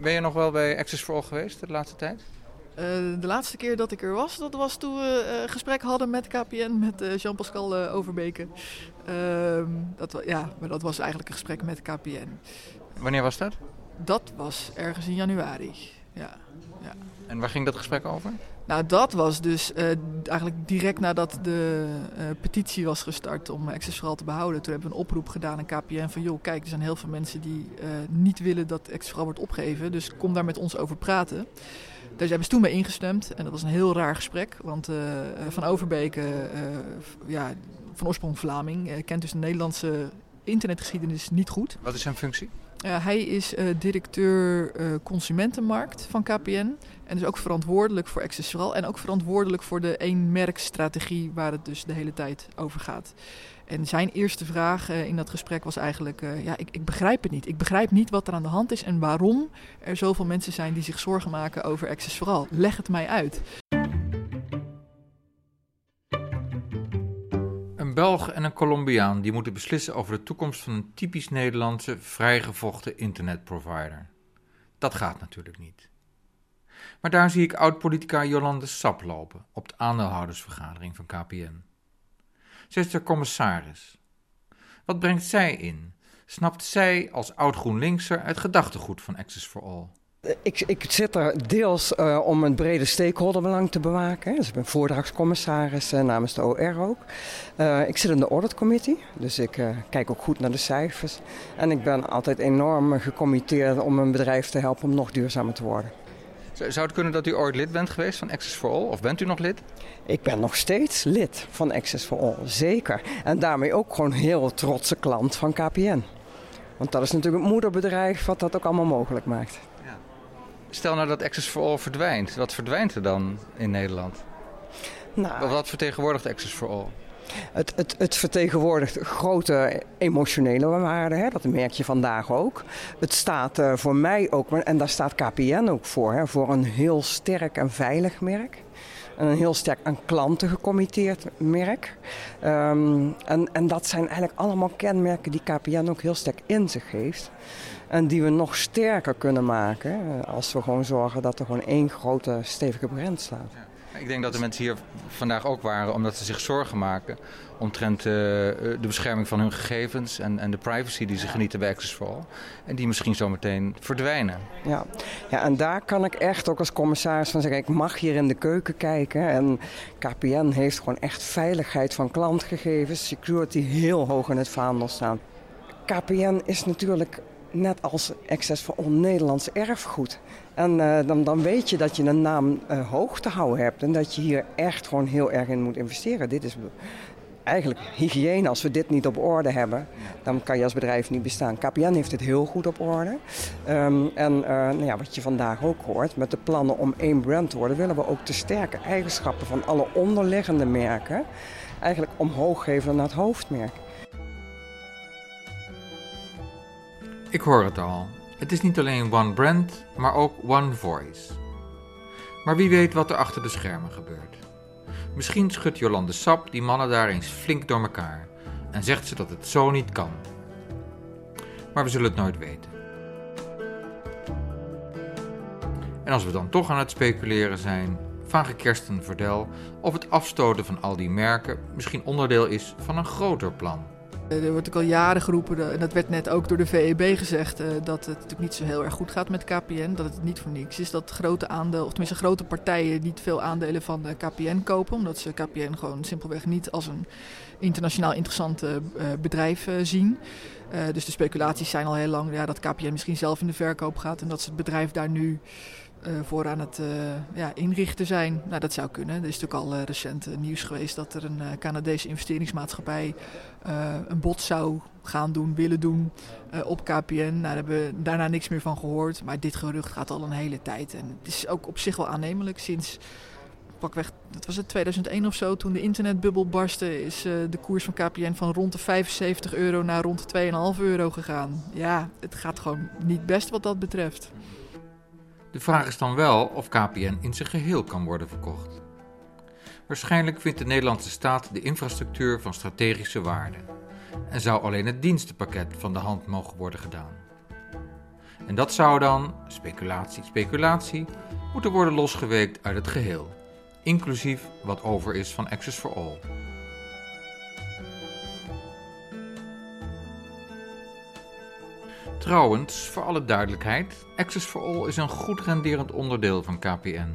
Ben je nog wel bij Access for All geweest de laatste tijd? Uh, de laatste keer dat ik er was, dat was toen we uh, gesprek hadden met KPN, met uh, Jean-Pascal Overbeke. Ehm, dat, ja, maar dat was eigenlijk een gesprek met KPN. Wanneer was dat? Dat was ergens in januari, ja. ja. En waar ging dat gesprek over? Nou, dat was dus eigenlijk direct nadat de petitie was gestart om Access te behouden. Toen hebben we een oproep gedaan aan KPN van... joh, kijk, er zijn heel veel mensen die niet willen dat Access wordt opgegeven. Dus kom daar met ons over praten. Daar hebben ze toen mee ingestemd. En dat was een heel raar gesprek. Want Van Overbeke, ja, van oorsprong Vlaming... kent dus de Nederlandse internetgeschiedenis niet goed. Wat is zijn functie? Uh, hij is uh, directeur uh, consumentenmarkt van KPN. En dus ook verantwoordelijk voor Access vooral. En ook verantwoordelijk voor de één-merkstrategie waar het dus de hele tijd over gaat. En zijn eerste vraag in dat gesprek was eigenlijk: ja, ik, ik, begrijp het niet. Ik begrijp niet wat er aan de hand is en waarom er zoveel mensen zijn die zich zorgen maken over Access vooral. Leg het mij uit. Een Belg en een Colombiaan die moeten beslissen over de toekomst van een typisch Nederlandse vrijgevochten internetprovider. Dat gaat natuurlijk niet. Maar daar zie ik oud-politica Jolande Sap lopen op de aandeelhoudersvergadering van KPN. Zij is de commissaris. Wat brengt zij in? Snapt zij als oud-GroenLinkser het gedachtegoed van Access for All? Ik, ik zit er deels uh, om een brede stakeholderbelang te bewaken. Dus ik ben voordragscommissaris uh, namens de OR ook. Uh, ik zit in de audit committee, dus ik kijk ook goed naar de cijfers. En ik ben altijd enorm gecommitteerd om een bedrijf te helpen om nog duurzamer te worden. Zou het kunnen dat u ooit lid bent geweest van Access for All? Of bent u nog lid? Ik ben nog steeds lid van Access for All, zeker. En daarmee ook gewoon een heel trotse klant van KPN. Want dat is natuurlijk het moederbedrijf wat dat ook allemaal mogelijk maakt. Stel nou dat Access for All verdwijnt. Wat verdwijnt er dan in Nederland? Nou, wat vertegenwoordigt Access for All? Het, het, het, vertegenwoordigt grote emotionele waarden, hè? dat merk je vandaag ook. Het staat uh, voor mij ook, en daar staat KPN ook voor, hè? voor een heel sterk en veilig merk. En een heel sterk aan klanten gecommitteerd merk. Um, en, en dat zijn eigenlijk allemaal kenmerken die KPN ook heel sterk in zich heeft. En die we nog sterker kunnen maken als we gewoon zorgen dat er gewoon één grote stevige brand staat. Ik denk dat de mensen hier vandaag ook waren omdat ze zich zorgen maken omtrent uh, de bescherming van hun gegevens en, en de privacy die ze genieten bij Access for All. En die misschien zometeen verdwijnen. Ja. ja, en daar kan ik echt ook als commissaris van zeggen, ik mag hier in de keuken kijken. En KPN heeft gewoon echt veiligheid van klantgegevens, security heel hoog in het vaandel staan. KPN is natuurlijk net als Access for All Nederlands erfgoed. En uh, dan, dan weet je dat je een naam uh, hoog te houden hebt en dat je hier echt gewoon heel erg in moet investeren. Dit is eigenlijk hygiëne. Als we dit niet op orde hebben, dan kan je als bedrijf niet bestaan. KPN heeft het heel goed op orde. Um, en uh, nou ja, wat je vandaag ook hoort, met de plannen om één brand te worden, willen we ook de sterke eigenschappen van alle onderliggende merken eigenlijk omhoog geven naar het hoofdmerk. Ik hoor het al. Het is niet alleen one brand, maar ook one voice. Maar wie weet wat er achter de schermen gebeurt. Misschien schudt Jolande Sap die mannen daar eens flink door elkaar en zegt ze dat het zo niet kan. Maar we zullen het nooit weten. En als we dan toch aan het speculeren zijn, vraag ik Kersten Verdel of het afstoten van al die merken misschien onderdeel is van een groter plan. Er wordt ook al jaren geroepen, en dat werd net ook door de VEB gezegd, dat het natuurlijk niet zo heel erg goed gaat met KPN. Dat het niet voor niks is dat grote aandelen, of tenminste grote partijen, niet veel aandelen van KPN kopen. Omdat ze KPN gewoon simpelweg niet als een internationaal interessant bedrijf zien. dus de speculaties zijn al heel lang ja, dat KPN misschien zelf in de verkoop gaat en dat ze het bedrijf daar nu voor aan het uh, ja, inrichten zijn. Nou, dat zou kunnen. Er is natuurlijk al uh, recent nieuws geweest dat er een Canadese investeringsmaatschappij een bod zou gaan doen, willen doen op KPN. Nou, daar hebben we daarna niks meer van gehoord. Maar dit gerucht gaat al een hele tijd. En het is ook op zich wel aannemelijk. Sinds pakweg, dat was het 2001 of zo, toen de internetbubbel barstte, is de koers van KPN van rond de 75 euro naar rond de 2,5 euro gegaan. Ja, het gaat gewoon niet best wat dat betreft. De vraag is dan wel of KPN in zijn geheel kan worden verkocht. Waarschijnlijk vindt de Nederlandse staat de infrastructuur van strategische waarde en zou alleen het dienstenpakket van de hand mogen worden gedaan. En dat zou dan, speculatie, speculatie, moeten worden losgeweekt uit het geheel, inclusief wat over is van Access for All. Trouwens, voor alle duidelijkheid, Access for All is een goed renderend onderdeel van KPN.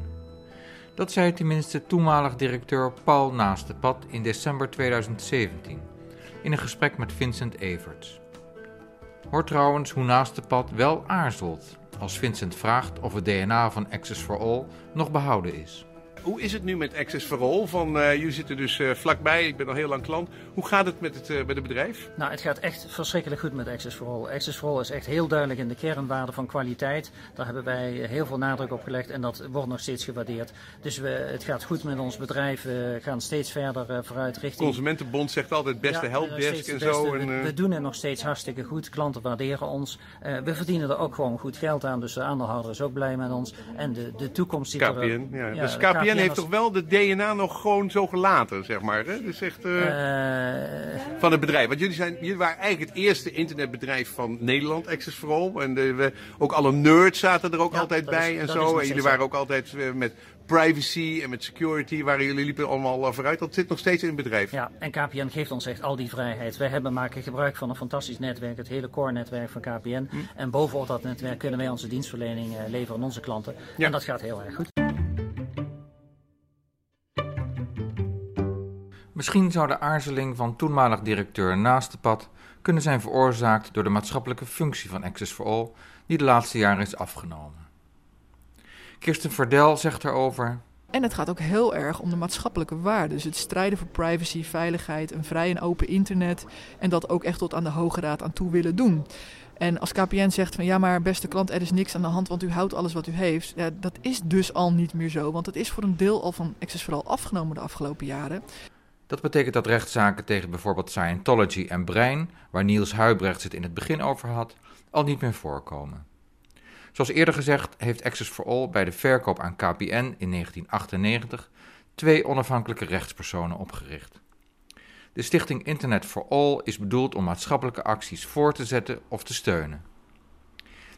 Dat zei tenminste toenmalig directeur Paul Naastepad in december 2017 in een gesprek met Vincent Everts. Hoor trouwens hoe Naastepad wel aarzelt als Vincent vraagt of het DNA van Access for All nog behouden is. Hoe is het nu met Access for All? Van, uh, jullie zitten dus uh, vlakbij, ik ben al heel lang klant. Hoe gaat het met het, uh, met het bedrijf? Nou, het gaat echt verschrikkelijk goed met Access for All. Access for All is echt heel duidelijk in de kernwaarde van kwaliteit. Daar hebben wij heel veel nadruk op gelegd en dat wordt nog steeds gewaardeerd. Dus we, het gaat goed met ons bedrijf. We gaan steeds verder vooruit richting... Consumentenbond zegt altijd beste ja, helpdesk en zo. En, we, we, doen het nog steeds hartstikke goed. Klanten waarderen ons. we verdienen er ook gewoon goed geld aan. Dus de aandeelhouder is ook blij met ons. En de, de toekomst ziet KPN, er... Ja, ja, dus KPN heeft toch wel de DNA nog gewoon zo gelaten, zeg maar. Hè? Dus echt, uh, uh, van het bedrijf. Want jullie, zijn, jullie waren eigenlijk het eerste internetbedrijf van Nederland, Access for All. En de, we, ook alle nerds zaten er ook ja, altijd bij is, en zo. En jullie waren ook altijd uh, met privacy en met security, waar jullie liepen allemaal vooruit. Dat zit nog steeds in het bedrijf. Ja, en KPN geeft ons echt al die vrijheid. Wij hebben, maken gebruik van een fantastisch netwerk, het hele core-netwerk van KPN. Hm. En bovenop dat netwerk kunnen wij onze dienstverlening leveren aan onze klanten. Ja. En dat gaat heel erg goed. Misschien zou de aarzeling van toenmalig directeur naast de pad kunnen zijn veroorzaakt door de maatschappelijke functie van Access for All, die de laatste jaren is afgenomen. Kirsten Verdel zegt erover. En het gaat ook heel erg om de maatschappelijke waarden. Dus het strijden voor privacy, veiligheid, een vrij en open internet. En dat ook echt tot aan de Hoge Raad aan toe willen doen. En als KPN zegt van ja, maar beste klant, er is niks aan de hand, want u houdt alles wat u heeft. Ja, dat is dus al niet meer zo, want het is voor een deel al van Access for All afgenomen de afgelopen jaren. Dat betekent dat rechtszaken tegen bijvoorbeeld Scientology en Brein, waar Niels Huibrechts het in het begin over had, al niet meer voorkomen. Zoals eerder gezegd heeft Access for All bij de verkoop aan KPN in 1998 twee onafhankelijke rechtspersonen opgericht. De stichting Internet for All is bedoeld om maatschappelijke acties voor te zetten of te steunen.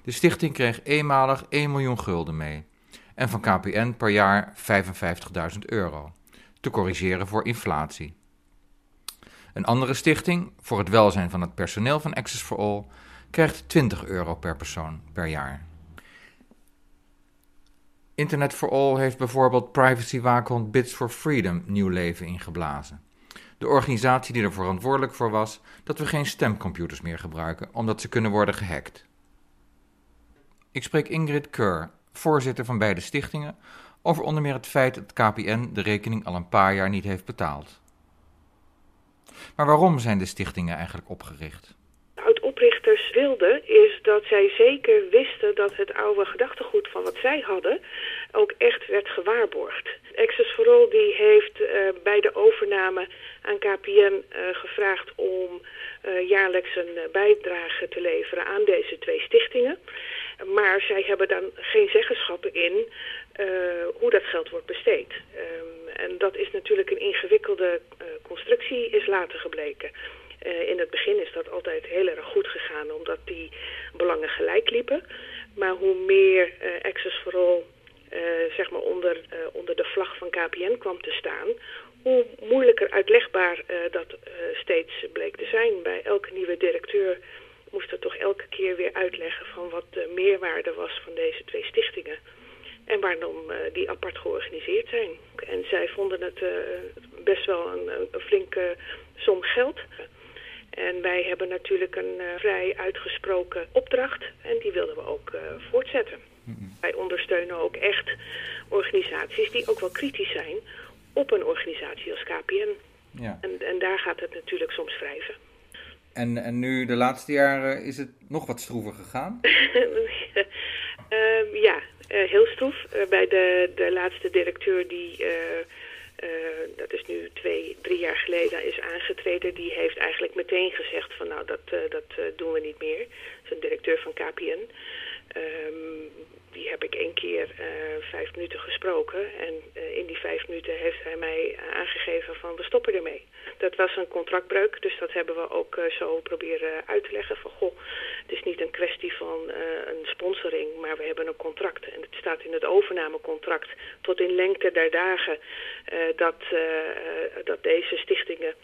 De stichting kreeg eenmalig 1 miljoen gulden mee en van KPN per jaar 55.000 euro te corrigeren voor inflatie. Een andere stichting, voor het welzijn van het personeel van Access for All, krijgt 20 euro per persoon per jaar. Internet for All heeft bijvoorbeeld privacywaakhond Bits for Freedom nieuw leven ingeblazen. De organisatie die er verantwoordelijk voor was dat we geen stemcomputers meer gebruiken, omdat ze kunnen worden gehackt. Ik spreek Ingrid Keur, voorzitter van beide stichtingen, over onder meer het feit dat KPN de rekening al een paar jaar niet heeft betaald. Maar waarom zijn de stichtingen eigenlijk opgericht? Oprichters wilden is dat zij zeker wisten dat het oude gedachtegoed van wat zij hadden ook echt werd gewaarborgd. Access for die heeft uh, bij de overname aan KPN uh, gevraagd om uh, jaarlijks een bijdrage te leveren aan deze twee stichtingen. Maar zij hebben dan geen zeggenschappen in hoe dat geld wordt besteed. Um, en dat is natuurlijk een ingewikkelde constructie, is later gebleken. Uh, in het begin is dat altijd heel erg goed gegaan, omdat die belangen gelijk liepen. Maar hoe meer Access for All zeg maar onder, onder de vlag van KPN kwam te staan, hoe moeilijker uitlegbaar dat steeds bleek te zijn. Bij elke nieuwe directeur moest er toch elke keer weer uitleggen van wat de meerwaarde was van deze twee stichtingen. En waarom die apart georganiseerd zijn. En zij vonden het best wel een, flinke som geld. En wij hebben natuurlijk een uh, vrij uitgesproken opdracht. En die wilden we ook voortzetten. Mm-hmm. Wij ondersteunen ook echt organisaties die ook wel kritisch zijn op een organisatie als KPN. Ja. En, en daar gaat het natuurlijk soms wrijven. En, en nu de laatste jaren is het nog wat stroever gegaan? uh, ja, uh, heel stroef. Uh, bij de, de laatste directeur die, uh, dat is nu twee, drie jaar geleden, is aangetreden. Die heeft eigenlijk meteen gezegd van nou dat, dat doen we niet meer. Dat is een directeur van KPN. Um, die heb ik één keer keer vijf minuten gesproken. En in die vijf minuten heeft hij mij aangegeven van we stoppen ermee. Dat was een contractbreuk, dus dat hebben we ook zo proberen uit te leggen. Van goh, het is niet een kwestie van een sponsoring, maar we hebben een contract. En het staat in het overnamecontract tot in lengte der dagen dat, dat deze stichtingen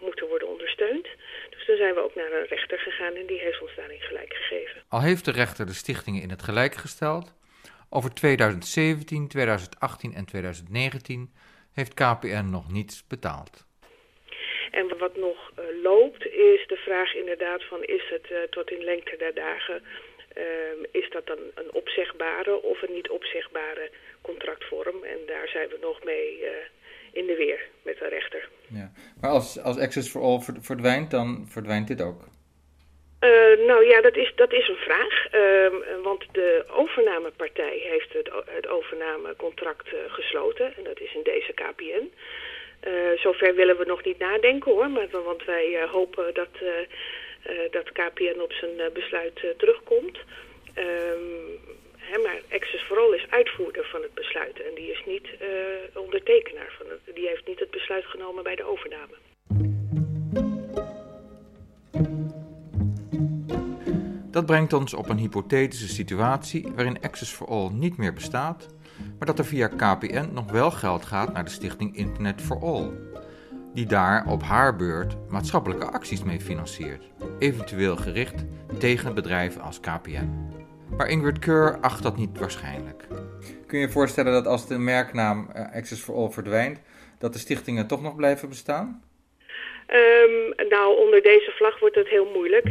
moeten worden ondersteund. Dus toen zijn we ook naar een rechter gegaan en die heeft ons daarin gelijk gegeven. Al heeft de rechter de stichtingen in het gelijk gesteld, over 2017, 2018 en 2019 heeft KPN nog niets betaald. En wat nog uh, loopt is de vraag inderdaad van is het uh, tot in lengte der dagen... is dat dan een opzegbare of een niet opzegbare contractvorm? En daar zijn we nog mee in de weer met de rechter. Ja. Maar als, als Access for All verdwijnt, dan verdwijnt dit ook? Uh, nou ja, dat is, dat is een vraag. Uh, want de overnamepartij heeft het, het overnamecontract uh, gesloten. En dat is in deze KPN. zover willen we nog niet nadenken hoor. Maar, want wij hopen dat, dat KPN op zijn besluit terugkomt. Ehm, Maar Access vooral is uitvoerder van het besluit en die is niet uh, ondertekenaar van het. Die heeft niet het besluit genomen bij de overname. Dat brengt ons op een hypothetische situatie waarin Access for All niet meer bestaat, maar dat er via KPN nog wel geld gaat naar de stichting Internet for All, die daar op haar beurt maatschappelijke acties mee financiert, eventueel gericht tegen bedrijven als KPN. Maar Ingrid Keur acht dat niet waarschijnlijk. Kun je je voorstellen dat als de merknaam uh, Access for All verdwijnt, dat de stichtingen toch nog blijven bestaan? Um, nou, onder deze vlag wordt het heel moeilijk.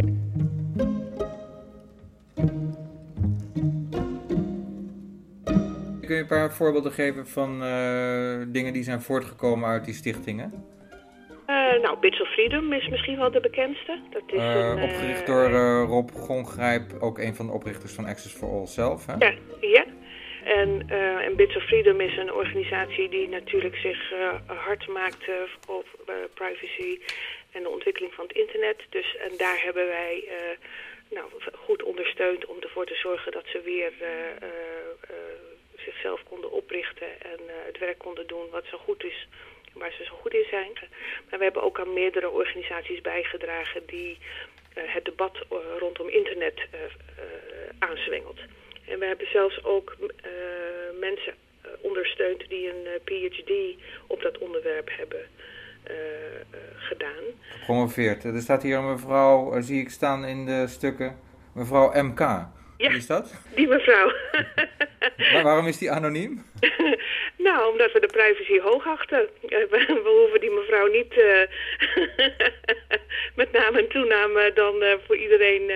Kun je een paar voorbeelden geven van uh, dingen die zijn voortgekomen uit die stichtingen? Uh, nou, Bits of Freedom is misschien wel de bekendste. Dat is uh, een, opgericht door Rob Gongrijp, ook een van de oprichters van Access for All zelf. Hè? Ja, ja. En, en Bits of Freedom is een organisatie die natuurlijk zich hard maakt op privacy en de ontwikkeling van het internet. Dus, en daar hebben wij nou, goed ondersteund om ervoor te zorgen dat ze weer zichzelf konden oprichten en het werk konden doen wat zo goed is waar ze zo goed in zijn. Maar we hebben ook aan meerdere organisaties bijgedragen die uh, het debat uh, rondom internet uh, aanzwengelt. En we hebben zelfs ook mensen ondersteund die een PhD op dat onderwerp hebben gedaan. Gepromoveerd. Er staat hier een mevrouw, zie ik staan in de stukken, mevrouw MK. Ja, Wie is dat? die mevrouw. maar waarom is die anoniem? nou, omdat we de privacy hoog achten. We, we hoeven die mevrouw niet uh, met naam en toenaam dan uh, voor iedereen uh,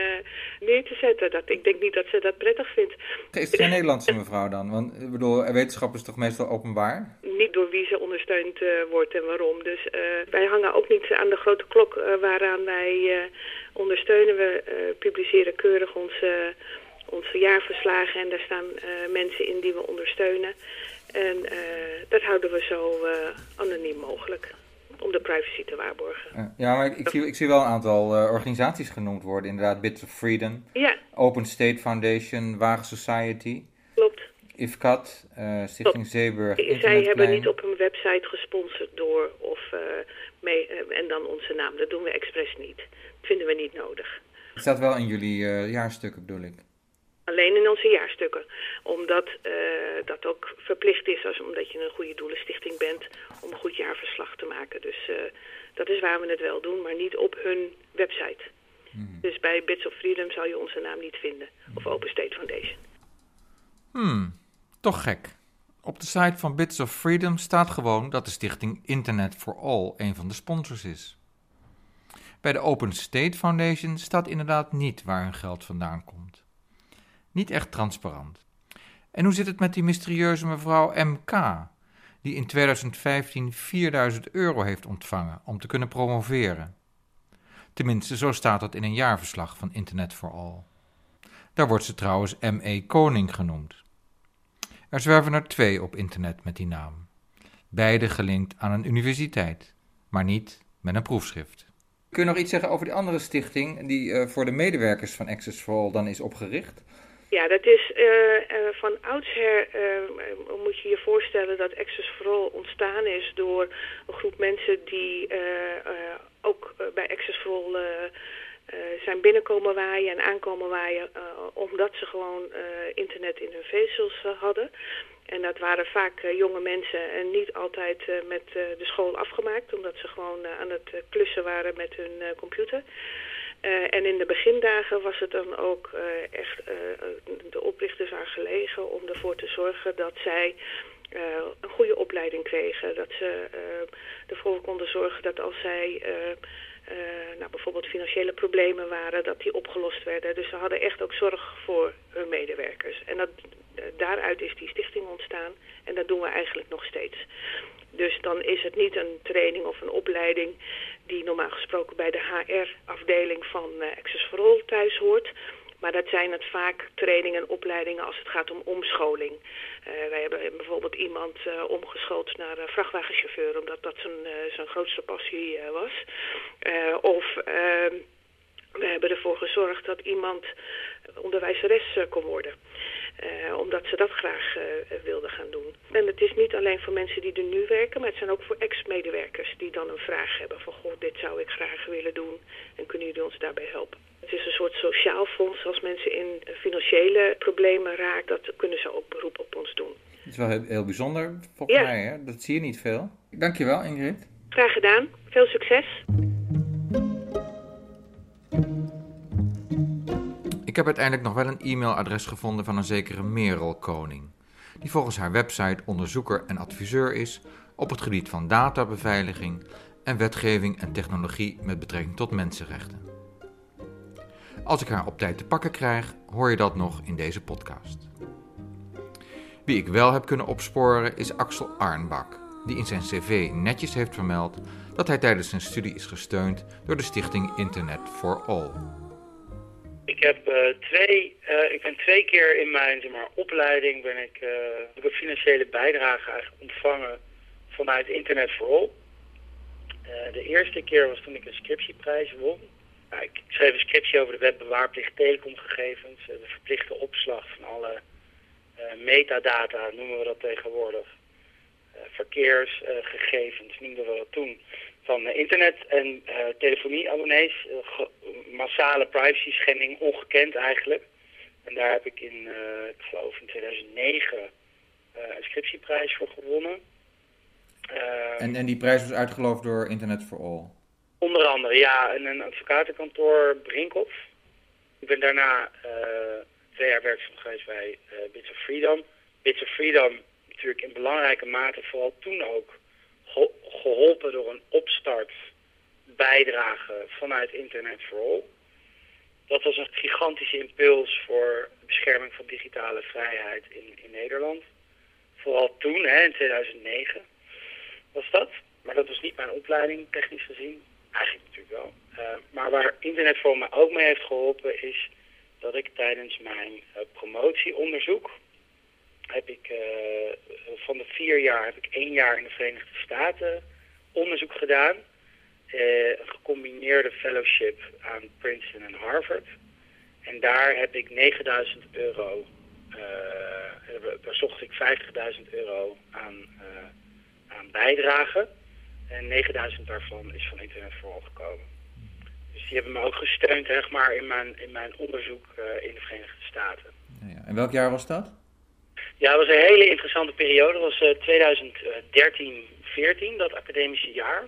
neer te zetten. Dat, ik denk niet dat ze dat prettig vindt. Is het geen Nederlandse mevrouw dan? Want ik bedoel, wetenschap is toch meestal openbaar? Niet door wie ze ondersteund wordt en waarom. Dus wij hangen ook niet aan de grote klok waaraan wij ondersteunen. We publiceren keurig onze onze jaarverslagen en daar staan uh, mensen in die we ondersteunen. En uh, dat houden we zo uh, anoniem mogelijk om de privacy te waarborgen. Ja, maar ik, ik, zie, ik zie wel een aantal organisaties genoemd worden. Inderdaad, Bits of Freedom, ja. Open State Foundation, Wagen Society. Klopt. IFCAT, Stichting Klopt. Zeeburg, Zij hebben niet op hun website gesponsord door of mee, en dan onze naam. Dat doen we expres niet. Dat vinden we niet nodig. Het staat wel in jullie jaarstukken, bedoel ik. Alleen in onze jaarstukken. Omdat uh, dat ook verplicht is, als, omdat je een goede doelenstichting bent, om een goed jaarverslag te maken. Dus uh, dat is waar we het wel doen, maar niet op hun website. Hmm. Dus bij Bits of Freedom zal je onze naam niet vinden. Of Open State Foundation. Hmm, toch gek. Op de site van Bits of Freedom staat gewoon dat de stichting Internet for All een van de sponsors is. Bij de Open State Foundation staat inderdaad niet waar hun geld vandaan komt. Niet echt transparant. En hoe zit het met die mysterieuze mevrouw MK, die in 2015 4000 euro heeft ontvangen om te kunnen promoveren? Tenminste, zo staat het in een jaarverslag van Internet for All. Daar wordt ze trouwens M.E. Koning genoemd. Er zwerven er twee op internet met die naam. Beide gelinkt aan een universiteit, maar niet met een proefschrift. Kun je nog iets zeggen over die andere stichting die uh, voor de medewerkers van Access for All dan is opgericht? Ja, dat is uh, van oudsher uh, moet je je voorstellen dat Access for All ontstaan is door een groep mensen die ook bij Access for All zijn binnenkomen waaien en aankomen waaien omdat ze gewoon internet in hun vezels hadden. En dat waren vaak jonge mensen en niet altijd met de school afgemaakt, omdat ze gewoon aan het klussen waren met hun computer. Uh, en in de begindagen was het dan ook uh, echt uh, de oprichters aan gelegen om ervoor te zorgen dat zij een goede opleiding kregen. Dat ze ervoor konden zorgen dat als zij nou, bijvoorbeeld financiële problemen waren, dat die opgelost werden. Dus ze hadden echt ook zorg voor hun medewerkers. En dat, daaruit is die stichting ontstaan en dat doen we eigenlijk nog steeds. Dus dan is het niet een training of een opleiding die normaal gesproken bij de HR-afdeling van uh, Access for All thuis hoort. Maar dat zijn het vaak trainingen en opleidingen als het gaat om omscholing. Uh, wij hebben bijvoorbeeld iemand uh, omgeschoold naar uh, vrachtwagenchauffeur, omdat dat zijn, zijn grootste passie was. of ehm, we hebben ervoor gezorgd dat iemand onderwijzeres kon worden. Uh, omdat ze dat graag uh, wilden gaan doen. En het is niet alleen voor mensen die er nu werken, maar het zijn ook voor ex-medewerkers die dan een vraag hebben van goh, dit zou ik graag willen doen en kunnen jullie ons daarbij helpen. Het is een soort sociaal fonds. Als mensen in financiële problemen raken, dat kunnen ze ook beroep op ons doen. Het is wel heel, heel bijzonder volgens ja. mij, hè? dat zie je niet veel. Dankjewel Ingrid. Graag gedaan. Veel succes. Heb uiteindelijk nog wel een e-mailadres gevonden van een zekere Merel Koning, die volgens haar website onderzoeker en adviseur is op het gebied van databeveiliging en wetgeving en technologie met betrekking tot mensenrechten. Als ik haar op tijd te pakken krijg, hoor je dat nog in deze podcast. Wie ik wel heb kunnen opsporen is Axel Arnbak, die in zijn cv netjes heeft vermeld dat hij tijdens zijn studie is gesteund door de stichting Internet for All. Ik heb uh, twee, uh, ik ben twee keer in mijn zeg maar, opleiding ben ik, uh, financiële bijdrage eigenlijk ontvangen vanuit Internet for All. de eerste keer was toen ik een scriptieprijs won. Ik schreef een scriptie over de webbewaarplicht telecomgegevens, de verplichte opslag van alle metadata, noemen we dat tegenwoordig. verkeersgegevens noemden we dat toen van internet- en uh, telefonieabonnees. Uh, massale privacy schending, ongekend eigenlijk. En daar heb ik in, ik geloof in 2009, een scriptieprijs voor gewonnen. en, en die prijs was uitgeloofd door Internet for All? Onder andere, ja. En een advocatenkantoor Brinkhoff. Ik ben daarna twee jaar werkzaam geweest bij Bits of Freedom. Bits of Freedom natuurlijk in belangrijke mate, vooral toen ook geholpen door een opstart bijdrage vanuit Internet for All. Dat was een gigantische impuls voor de bescherming van digitale vrijheid in, in Nederland. Vooral toen, hè, in 2009, was dat. Maar dat was niet mijn opleiding, technisch gezien. Eigenlijk natuurlijk wel. Uh, maar waar Internet All me ook mee heeft geholpen is dat ik tijdens mijn uh, promotieonderzoek heb ik uh, van de vier jaar heb ik één jaar in de Verenigde Staten onderzoek gedaan. Uh, een gecombineerde fellowship aan Princeton en Harvard. En daar heb ik 9000 euro, daar zocht ik 50.000 euro aan, aan bijdragen. En 9000 daarvan is van Internet voor gekomen. Dus die hebben me ook gesteund zeg maar, in, mijn, in mijn onderzoek in de Verenigde Staten. Ja, en welk jaar was dat? Ja, het was een hele interessante periode. Dat was uh, 2013, 14, dat academische jaar.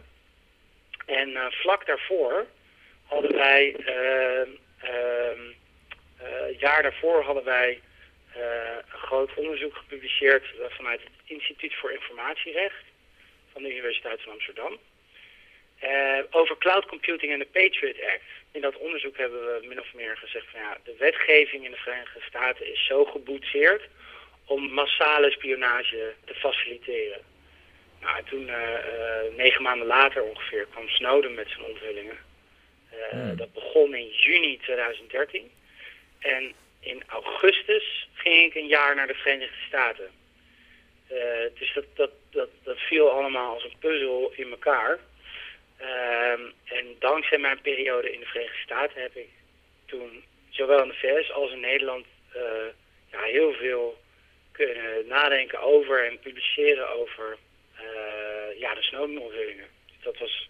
En uh, vlak daarvoor hadden wij, uh, jaar daarvoor hadden wij een groot onderzoek gepubliceerd vanuit het Instituut voor Informatierecht van de Universiteit van Amsterdam. over cloud computing en de Patriot Act. In dat onderzoek hebben we min of meer gezegd van ja, de wetgeving in de Verenigde Staten is zo geboetseerd om massale spionage te faciliteren. Nou, toen, uh, uh, negen maanden later ongeveer, kwam Snowden met zijn onthullingen. Uh, hmm. Dat begon in juni 2013. En in augustus ging ik een jaar naar de Verenigde Staten. dus dat, dat, dat, dat viel allemaal als een puzzel in elkaar. Ehm, en dankzij mijn periode in de Verenigde Staten heb ik toen, zowel in de VS als in Nederland, ja, heel veel nadenken over en publiceren over ja, de Snowden-onthullingen. Dat was,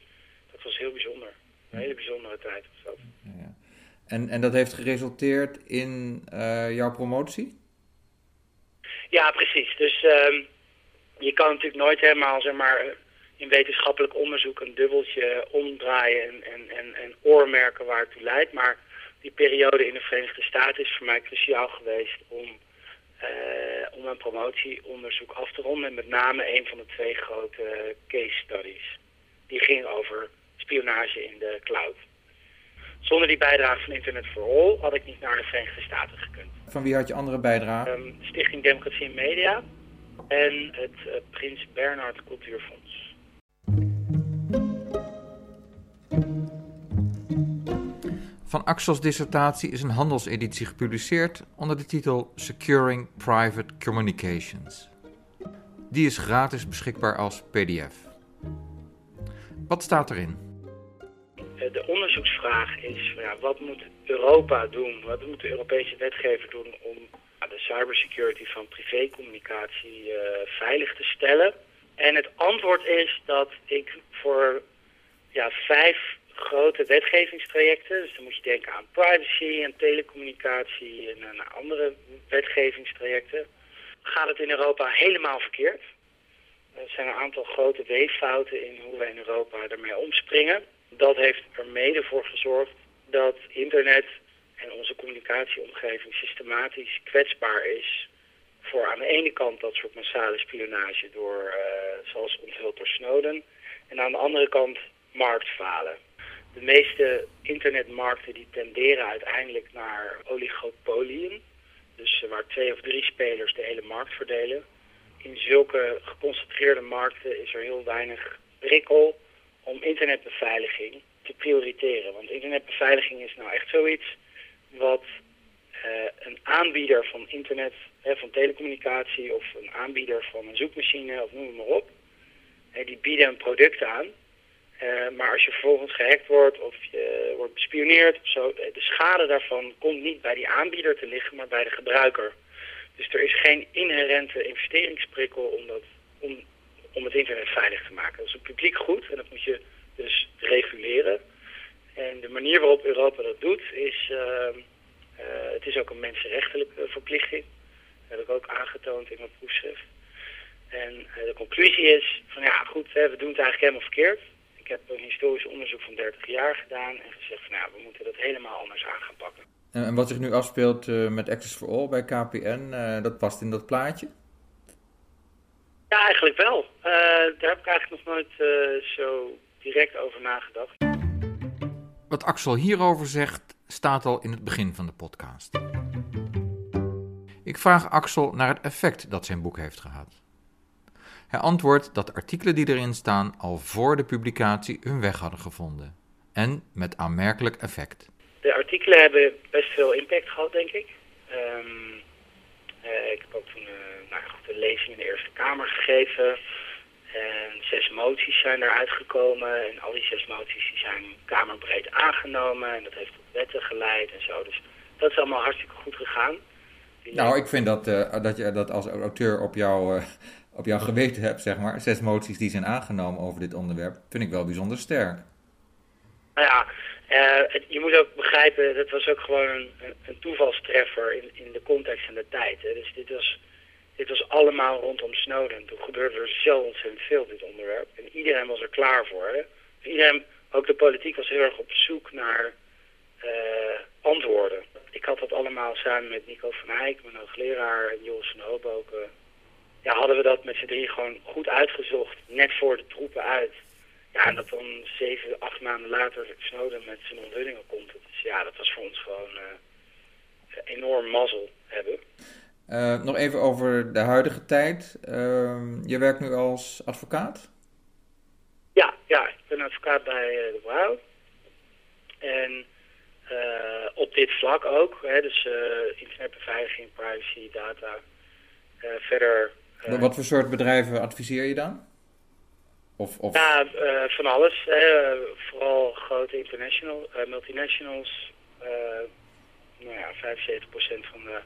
dat was heel bijzonder. Een hele bijzondere tijd was dat. Ja. En, en dat heeft geresulteerd in jouw promotie? Ja, precies. Dus ehm, je kan natuurlijk nooit helemaal, zeg maar, in wetenschappelijk onderzoek een dubbeltje omdraaien en, en, en, en oormerken waar het toe leidt. Maar die periode in de Verenigde Staten is voor mij cruciaal geweest om, om een promotieonderzoek af te ronden. En met name een van de twee grote case studies. Die ging over spionage in de cloud. Zonder die bijdrage van Internet for All had ik niet naar de Verenigde Staten gekund. Van wie had je andere bijdrage? Um, Stichting Democratie en Media en het uh, Prins Bernhard Cultuurfonds. Van Axel's dissertatie is een handelseditie gepubliceerd onder de titel Securing Private Communications. Die is gratis beschikbaar als PDF. Wat staat erin? Eh, de onderzoeksvraag is: ja, wat moet Europa doen? Wat moet de Europese wetgever doen om de cybersecurity van privécommunicatie uh, veilig te stellen? En het antwoord is dat ik voor ja, vijf grote wetgevingstrajecten. Dus dan moet je denken aan privacy en telecommunicatie en andere wetgevingstrajecten. Gaat het in Europa helemaal verkeerd? Er zijn een aantal grote weeffouten in hoe wij in Europa ermee omspringen. Dat heeft er mede voor gezorgd dat internet en onze communicatieomgeving systematisch kwetsbaar is voor aan de ene kant dat soort massale spionage door, uh, zoals onthuld door Snowden, en aan de andere kant marktfalen de meeste internetmarkten die tenderen uiteindelijk naar oligopolieën. Dus waar twee of drie spelers de hele markt verdelen. In zulke geconcentreerde markten is er heel weinig prikkel om internetbeveiliging te prioriteren. Want internetbeveiliging is nou echt zoiets wat uh, een aanbieder van internet, hè, van telecommunicatie of een aanbieder van een zoekmachine of noem maar op. Hè, die bieden een product aan uh, maar als je vervolgens gehackt wordt of je wordt bespioneerd of zo, de schade daarvan komt niet bij die aanbieder te liggen, maar bij de gebruiker. Dus er is geen inherente investeringsprikkel om, dat, om, om het internet veilig te maken. Dat is een publiek goed en dat moet je dus reguleren. En de manier waarop Europa dat doet is, uh, uh, het is ook een mensenrechtelijke verplichting. Dat heb ik ook aangetoond in mijn proefschrift. En de conclusie is van ja goed, hè, we doen het eigenlijk helemaal verkeerd. Ik heb een historisch onderzoek van 30 jaar gedaan en gezegd van nou, we moeten dat helemaal anders aan gaan pakken. En wat zich nu afspeelt uh, met Access for All bij KPN, uh, eh, dat past in dat plaatje? Ja, eigenlijk wel. Uh, daar heb ik eigenlijk nog nooit zo direct over nagedacht. Wat Axel hierover zegt, staat al in het begin van de podcast. Ik vraag Axel naar het effect dat zijn boek heeft gehad. Hij antwoordt dat de artikelen die erin staan al voor de publicatie hun weg hadden gevonden. En met aanmerkelijk effect. De artikelen hebben best veel impact gehad, denk ik. Um, uh, ik heb ook toen uh, nou, goed, een lezing in de Eerste Kamer gegeven. En zes moties zijn eruit gekomen. En al die zes moties die zijn kamerbreed aangenomen. En dat heeft tot wetten geleid en zo. Dus dat is allemaal hartstikke goed gegaan. nou, ik vind dat, uh, dat je dat als auteur op jouw op jouw geweten hebt, zeg maar, zes moties die zijn aangenomen over dit onderwerp, vind ik wel bijzonder sterk. Nou ja, uh, je moet ook begrijpen, dat was ook gewoon een, een toevalstreffer in, in de context en de tijd. Hè. Dus dit was, dit was allemaal rondom Snowden. Toen gebeurde er zo ontzettend veel dit onderwerp. En iedereen was er klaar voor. Hè. Dus iedereen, ook de politiek was heel erg op zoek naar uh, antwoorden. Ik had dat allemaal samen met Nico van Eyck, mijn hoogleraar, en Jules van Hoboken ja, hadden we dat met z'n drie gewoon goed uitgezocht, net voor de troepen uit. Ja, en dat dan zeven, acht maanden later Snowden met zijn onthullingen komt. Dus ja, dat was voor ons gewoon uh, enorm mazzel hebben. Uh, nog even over de huidige tijd. Uh, je werkt nu als advocaat? Ja, ja ik ben advocaat bij uh, de Brouw. En op dit vlak ook, hè, dus internetbeveiliging, privacy, data. verder Wat voor soort bedrijven adviseer je dan? Of, of... Ja, uh, van alles. Hè. vooral grote international, uh, multinationals. nou ja, 75% van de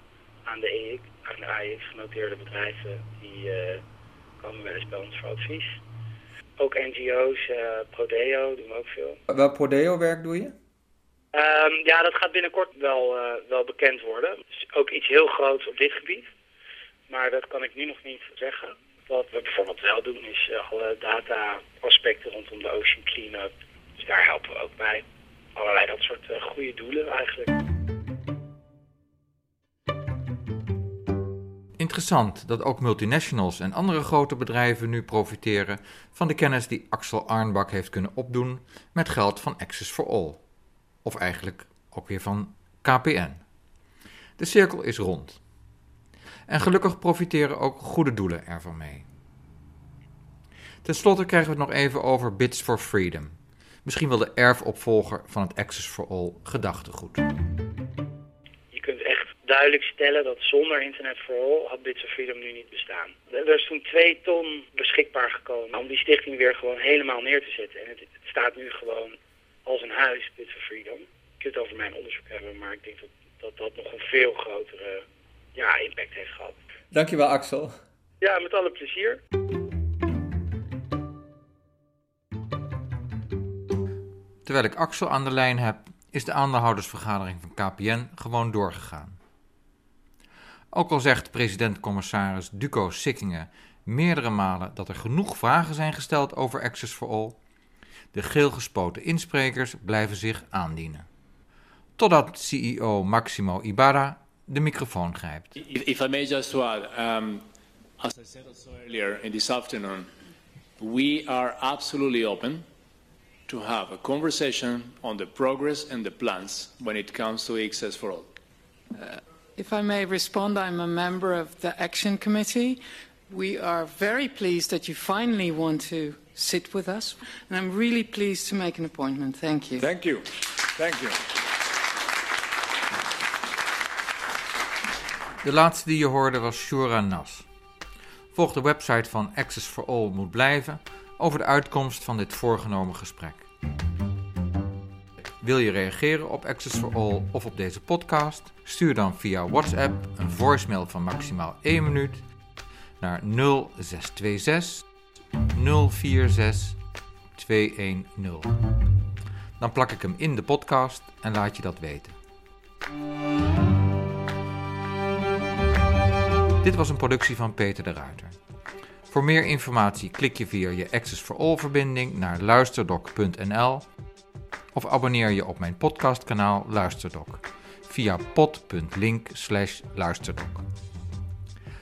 aan de EX, aan de AEX genoteerde bedrijven, die komen wel eens bij ons voor advies. Ook NGO's, Prodeo doen we ook veel. Welk Prodeo-werk doe je? Um, ja, dat gaat binnenkort wel, wel bekend worden. Dus ook iets heel groots op dit gebied. Maar dat kan ik nu nog niet zeggen. Wat we bijvoorbeeld wel doen is alle data-aspecten rondom de Ocean Cleanup. Dus daar helpen we ook bij. Allerlei dat soort uh, goede doelen eigenlijk. Interessant dat ook multinationals en andere grote bedrijven nu profiteren van de kennis die Axel Arnbak heeft kunnen opdoen met geld van Access for All. Of eigenlijk ook weer van KPN. De cirkel is rond. En gelukkig profiteren ook goede doelen ervan mee. Ten slotte krijgen we het nog even over Bits for Freedom. Misschien wel de erfopvolger van het Access for All gedachtegoed. Je kunt echt duidelijk stellen dat zonder Internet for All had Bits for Freedom nu niet bestaan. Er is toen twee ton beschikbaar gekomen om die stichting weer gewoon helemaal neer te zetten. En het, staat nu gewoon als een huis, Bits for Freedom. Ik kunt het over mijn onderzoek hebben, maar ik denk dat dat, dat nog een veel grotere ja, impact heeft gehad. Dankjewel Axel. Ja, met alle plezier. Terwijl ik Axel aan de lijn heb, is de aandeelhoudersvergadering van KPN gewoon doorgegaan. Ook al zegt president-commissaris Duco Sikkingen meerdere malen dat er genoeg vragen zijn gesteld over Access for All, de geel gespoten insprekers blijven zich aandienen. Totdat CEO Maximo Ibarra de microfoon grijpt. If, if I may just add, um, as I said also earlier in this afternoon, we are absolutely open to have a conversation on the progress and the plans when it comes to Access for All. Uh, if I may respond, I'm a member of the Action Committee. We are very pleased that you finally want to sit with us, and I'm really pleased to make an appointment. Thank you. Thank you. Thank you. De laatste die je hoorde was Shura Nas. Volg de website van Access for All moet blijven over de uitkomst van dit voorgenomen gesprek. Wil je reageren op Access for All of op deze podcast? Stuur dan via WhatsApp een voicemail van maximaal 1 minuut naar 0626 046 210. Dan plak ik hem in de podcast en laat je dat weten. Dit was een productie van Peter de Ruiter. Voor meer informatie klik je via je Access for All verbinding naar luisterdoc.nl of abonneer je op mijn podcastkanaal Luisterdoc via pod.link luisterdoc.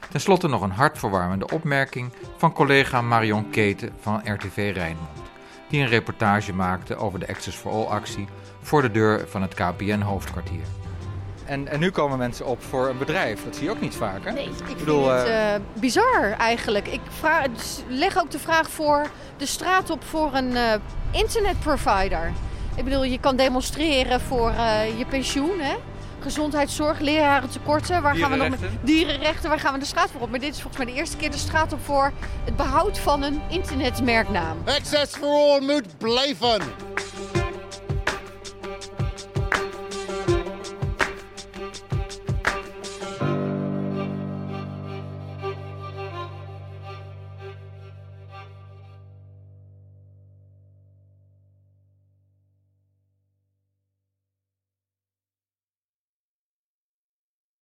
Ten slotte nog een hartverwarmende opmerking van collega Marion Keten van RTV Rijnmond, die een reportage maakte over de Access for All actie voor de deur van het KPN hoofdkwartier. En, en nu komen mensen op voor een bedrijf. Dat zie je ook niet vaak, hè? Nee, ik, bedoel, vind het uh, bizar eigenlijk. Ik vraag, leg ook de vraag voor de straat op voor een uh, internetprovider. Ik bedoel, je kan demonstreren voor uh, je pensioen, hè? gezondheidszorg, lerarentekorten. Waar gaan we nog met dierenrechten? Waar gaan we de straat voor op? Maar dit is volgens mij de eerste keer de straat op voor het behoud van een internetmerknaam. Access for all moet blijven.